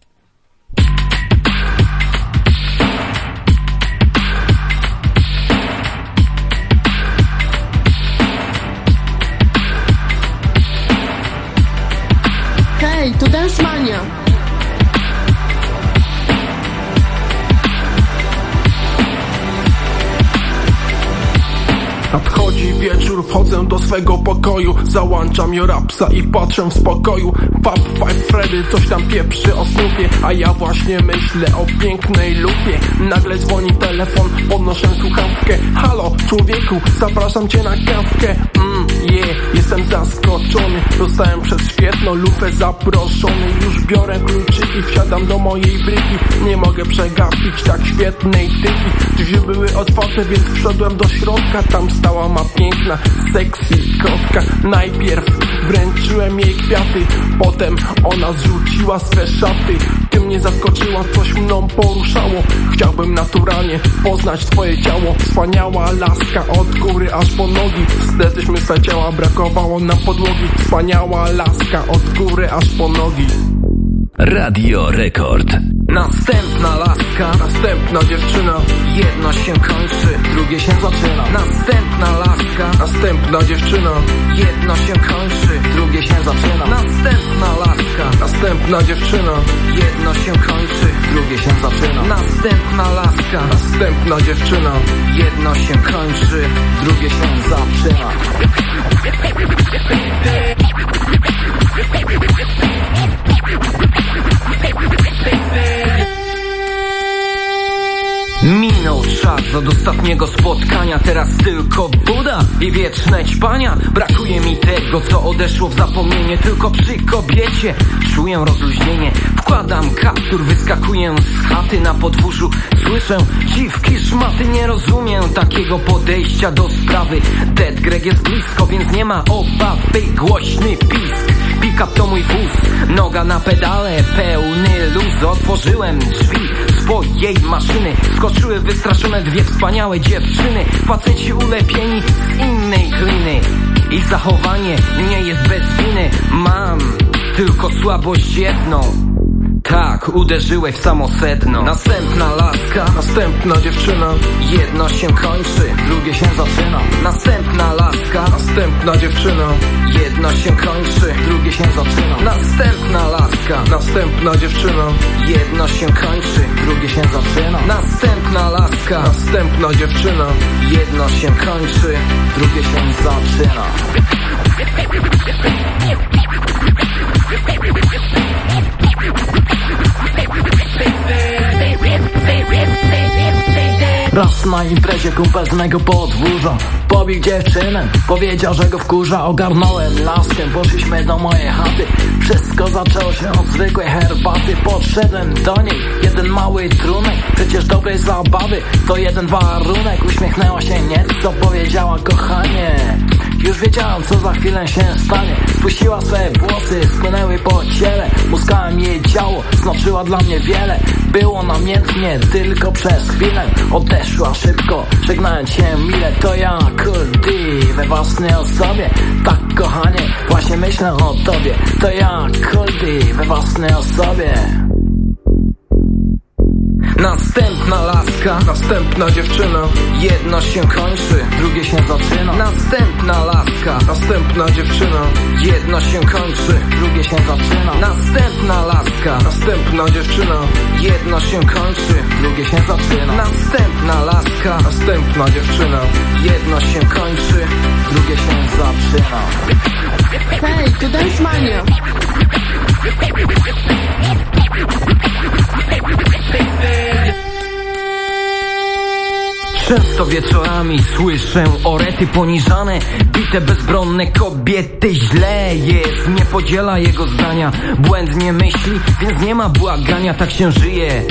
Speaker 44: Załączam jorapsa i patrzę w spokoju. Pap Five Freddy coś tam pieprzy o snupie A ja właśnie myślę o pięknej lupie. Nagle dzwoni telefon, podnoszę słuchawkę. Halo, człowieku, zapraszam cię na kawkę. Mmm, yeah, jestem zaskoczony Dostałem przez świetną lupę zaproszony. Już biorę kluczyki, wsiadam do mojej bryki. Nie mogę przegapić tak świetnej tyki. Drzwi były otwarte, więc wszedłem do środka. Tam stała ma piękna, sexy kotka Najpierw wręczyłem jej kwiaty Potem ona zrzuciła swe szaty Ty mnie zaskoczyła, coś mną poruszało. Chciałbym naturalnie poznać twoje ciało. Wspaniała laska od góry aż po nogi. Spletliśmy swe ciała, brakowało nam podłogi. Wspaniała laska od góry aż po nogi.
Speaker 32: Radio Rekord.
Speaker 45: Następna laska,
Speaker 44: następna dziewczyna
Speaker 45: jedno się kończy, drugie się zaczyna. Następna laska,
Speaker 44: następna dziewczyna
Speaker 45: jedno się kończy, drugie się zaczyna. Następna laska,
Speaker 44: następna dziewczyna
Speaker 45: jedno się kończy, drugie się zaczyna. Następna laska,
Speaker 44: następna dziewczyna
Speaker 45: jedno się kończy, drugie się zaczyna. Minął czas od ostatniego spotkania Teraz tylko Buda i wieczne ćpania. Brakuje mi tego, co odeszło w zapomnienie Tylko przy kobiecie czuję rozluźnienie. Wkładam kaptur, wyskakuję z chaty na podwórzu. Słyszę dziwki, szmaty, nie rozumiem takiego podejścia do sprawy. Dead Greg jest blisko, więc nie ma obawy. Głośny pisk Pick-up to mój wóz, noga na pedale, pełny luz. Otworzyłem drzwi swojej maszyny. Skoczyły wystraszone dwie wspaniałe dziewczyny. Faceci ulepieni z innej gliny. Ich zachowanie nie jest bez winy. Mam tylko słabość jedną tak, uderzyłeś w samo sedno. Następna laska,
Speaker 44: następna dziewczyna.
Speaker 45: Jedno się kończy, drugie się zaczyna. Następna laska,
Speaker 44: następna dziewczyna.
Speaker 45: Jedno się kończy, drugie się zaczyna. Następna laska,
Speaker 44: następna dziewczyna.
Speaker 45: Jedno się kończy, drugie się zaczyna. Następna laska,
Speaker 44: następna dziewczyna.
Speaker 45: Jedno się kończy, drugie się zaczyna Baby. Raz na imprezie kumpel z mego podwórza. Pobił dziewczynę, powiedział, że go wkurza. Ogarnąłem laskę, poszliśmy do mojej chaty. Wszystko zaczęło się od zwykłej herbaty. Podszedłem do niej, jeden mały trunek. Przecież dobrej zabawy, to jeden warunek. Uśmiechnęła się nieco, powiedziała kochanie już wiedziałam, co za chwilę się stanie. Spuściła swe włosy, spłynęły po ciele. Muskałem jej ciało, znaczyła dla mnie wiele Było namiętnie, tylko przez chwilę. Odeszła szybko, żegnając się mile. To ja, Kuldi, we własnej osobie. Tak kochanie, właśnie myślę o tobie. To ja, Kuldi, we własnej osobie Następna laska,
Speaker 44: następna dziewczyna.
Speaker 45: Jedno się kończy, drugie się zaczyna. Następna laska,
Speaker 44: następna dziewczyna.
Speaker 45: Jedno się kończy, drugie się zaczyna. Następna laska,
Speaker 44: następna dziewczyna.
Speaker 45: Jedno się kończy, drugie się zaczyna. Następna laska,
Speaker 44: następna dziewczyna.
Speaker 45: Jedno się kończy, drugie się zaczyna.
Speaker 17: Hej, to Dance Mania.
Speaker 45: Często wieczorami słyszę orety poniżane Bite bezbronne kobiety źle. Jest Nie podziela jego zdania Błędnie myśli, więc nie ma błagania Tak się żyje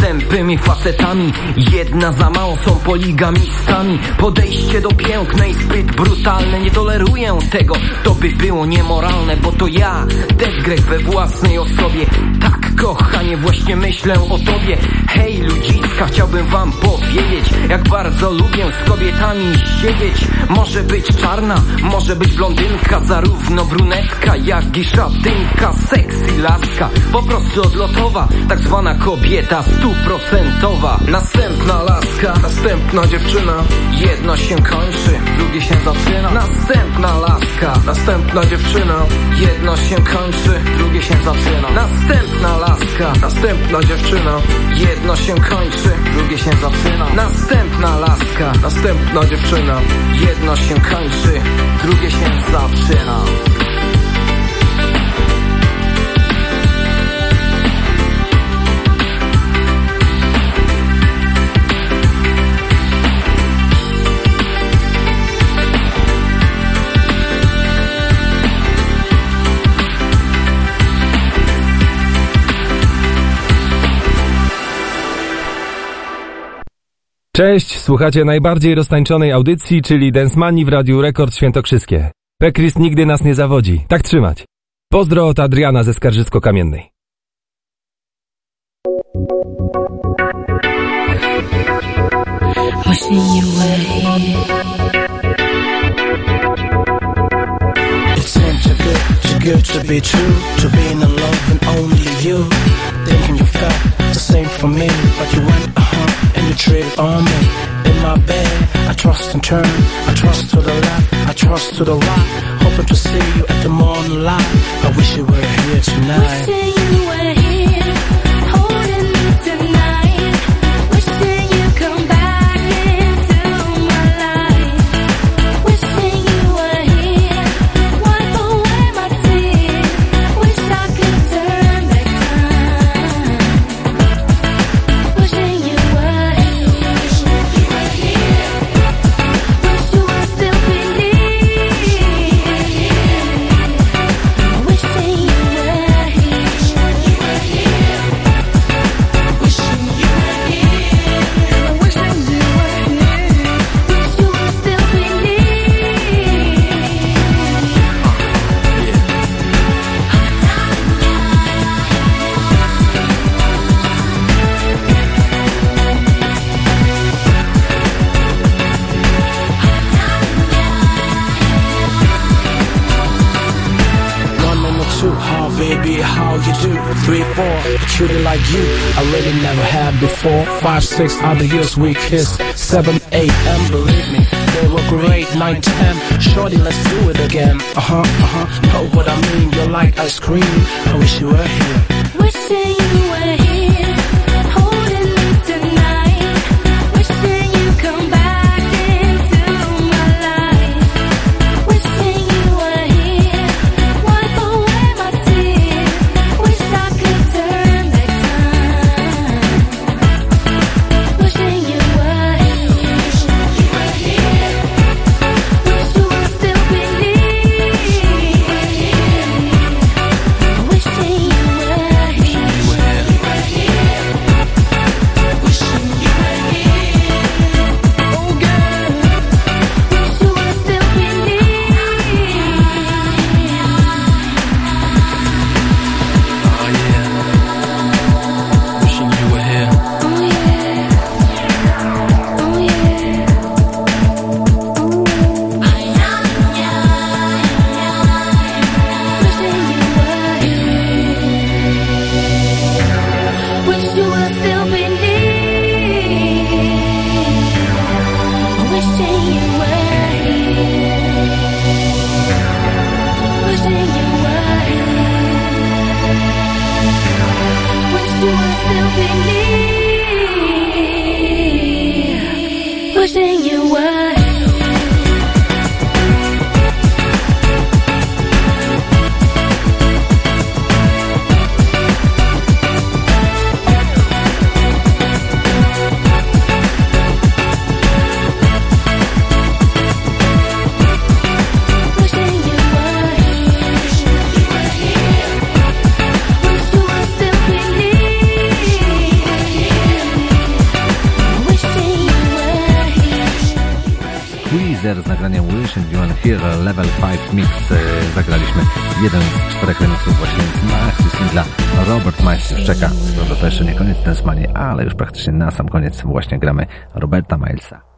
Speaker 45: z tępymi facetami. Jedna za mało są poligamistami. Podejście do pięknej zbyt brutalne. Nie toleruję tego, to by było niemoralne Bo to ja, Dead Greg we własnej osobie. Tak kochanie, właśnie myślę o tobie Hej ludziska, chciałbym wam powiedzieć Jak bardzo lubię z kobietami siedzieć. Może być czarna, może być blondynka Zarówno brunetka, jak i szatynka. Sexy laska, po prostu odlotowa Tak zwana kobieta stuprocentowa. Następna laska, następna dziewczyna. Jedno się kończy, drugie się zaczyna. Następna laska, następna dziewczyna. Jedno się kończy, drugie się zaczyna. Następna laska, następna dziewczyna. Jedno się kończy, drugie się zaczyna. Następna laska, następna dziewczyna. Jedno się kończy, drugie się zaczyna
Speaker 46: Cześć, słuchacie najbardziej roztańczonej audycji, czyli Densmani w Radiu Rekord Świętokrzyskie. Pekris nigdy nas nie zawodzi. Tak trzymać. Pozdro od Adriana ze Skarżysko-Kamiennej.
Speaker 15: Good, to be true. To be in love and only you. Thinking you felt the same for me, but you went uh huh and you treated on me. In my bed, I trust and turn. I trust to the left, I trust to the right. Hoping to see you at the morning light. I wish you were here tonight. Before. Five, six, other years we kissed. Seven, eight, and believe me, they were great. Nine, ten, shorty, let's do it again. Uh huh, uh huh, know what I mean? You're like ice cream. I wish you were here.
Speaker 8: Wishing you were here,
Speaker 4: ale już praktycznie na sam koniec właśnie gramy Roberta Milesa.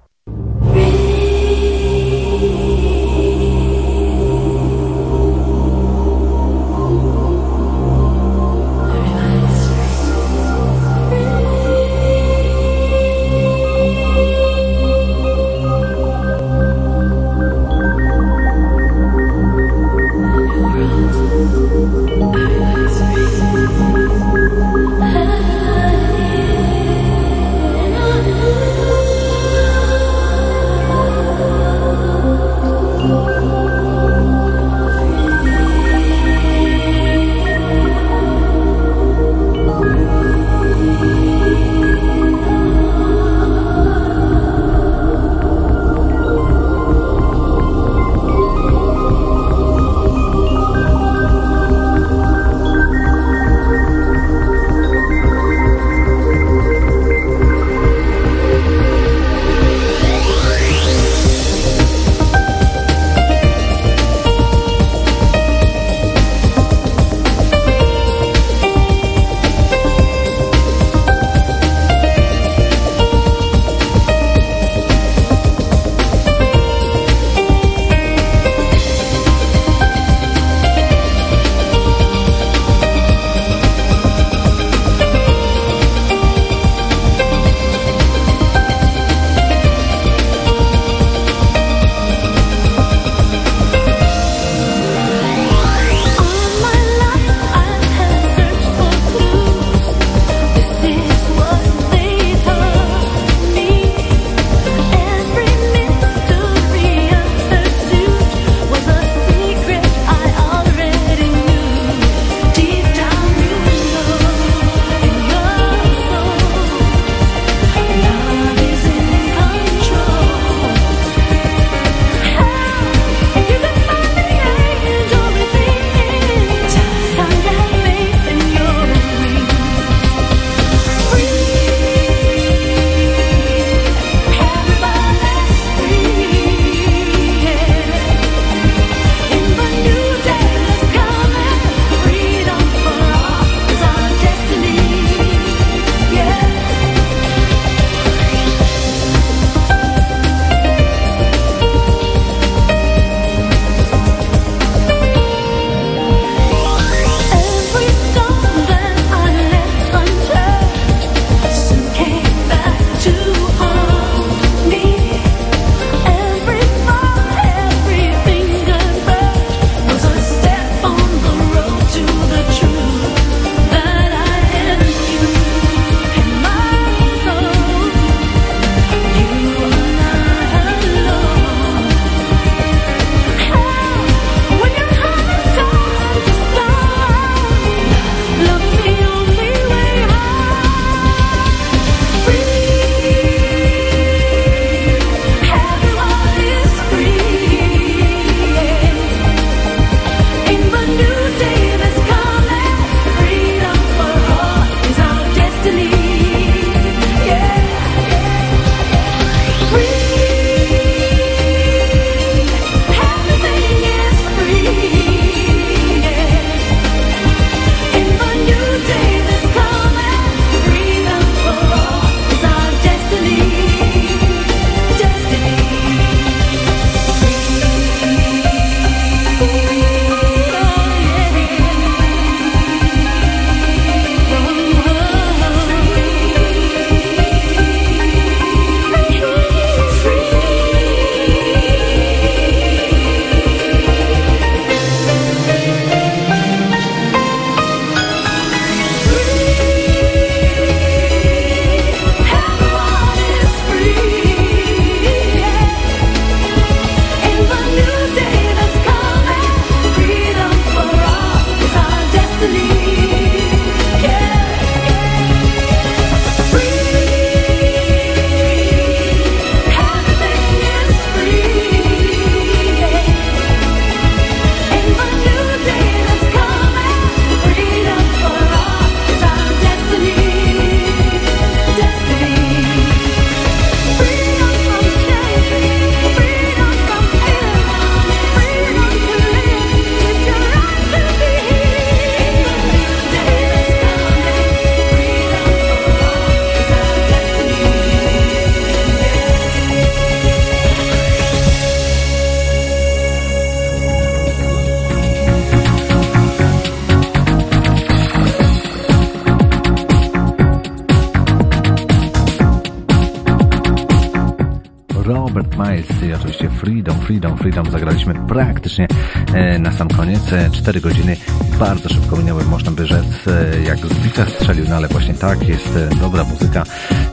Speaker 4: Freedom, Freedom, Freedom zagraliśmy praktycznie e, na sam koniec. E, Cztery godziny bardzo szybko minęły, można by rzec, e, jak z bicza strzelił, no ale właśnie tak, jest e, dobra muzyka.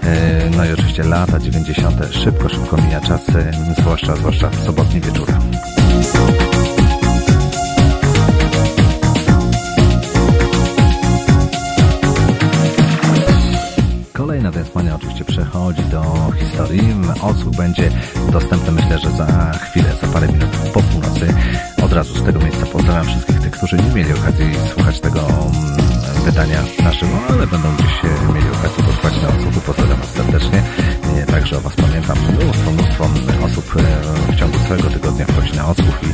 Speaker 4: E, No i oczywiście lata 90. szybko, szybko mija czas, e, zwłaszcza, zwłaszcza sobotni wieczór. Odsłuch będzie dostępny myślę, że za chwilę, za parę minut po północy. Od razu z tego miejsca pozdrawiam wszystkich tych, którzy nie mieli okazji słuchać tego mm, wydania na żywo, ale będą gdzieś mieli okazję posłuchać na odsłuchu. Pozdrawiam Was serdecznie. E, Także o Was pamiętam. Mnóstwo, mnóstwo osób e, w ciągu całego tygodnia wchodzi na odsłuch i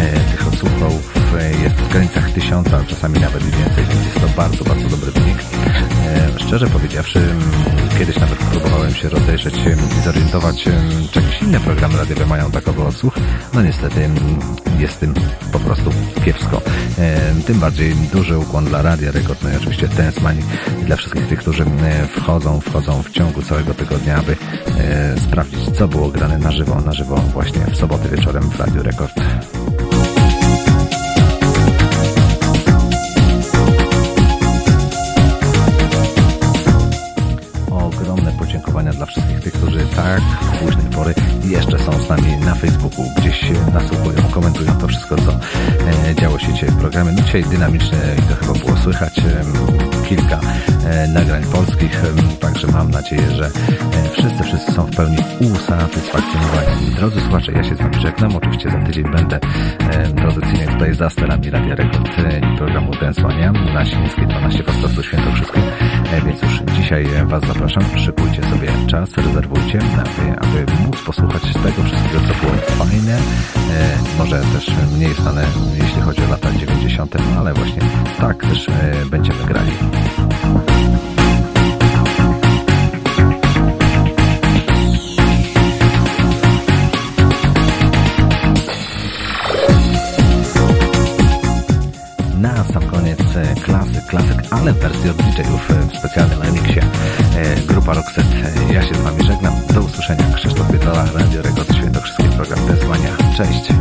Speaker 4: e, tych odsłuchów jest w granicach tysiąca, czasami nawet i więcej, więc jest to bardzo, bardzo dobry wynik. E, Szczerze powiedziawszy, m, kiedyś nawet próbowałem się rozejrzeć i zorientować, czy jakieś inne programy radiowe mają takowy odsłuch. No niestety jest tym po prostu kiepsko. Tym bardziej duży ukłon dla Radia Rekord, no i oczywiście Money dla wszystkich tych, którzy e, wchodzą, wchodzą w ciągu całego tygodnia, aby e, sprawdzić, co było grane na żywo, na żywo właśnie w sobotę wieczorem w Radiu Rekord. Się dzisiaj dynamicznie i to chyba było słychać kilka e, nagrań polskich, także mam nadzieję, że e, wszyscy, wszyscy są w pełni usatysfakcjonowani. Drodzy słuchacze, ja się z wami żegnam. Oczywiście za tydzień będę e, tradycyjnie tutaj za sterami Radia Rekord i programu Dance Mania na Sienińskiej 12 po prostu Świętokrzyskim. Więc już dzisiaj Was zapraszam. Szykujcie sobie czas, rezerwujcie, aby, aby móc posłuchać tego wszystkiego, co było fajne. Może też mniej znane, jeśli chodzi o lata 90., no ale właśnie tak też będziemy grali. Na sam koniec e, klasyk, klasyk, ale w wersji od e, w specjalnym remiksie e, grupa Roxette. Ja się z Wami żegnam. Do usłyszenia. Krzysztof Pietrala, Radio Rekord Świętokrzyskie, program Desmania. Cześć.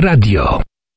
Speaker 23: Radio.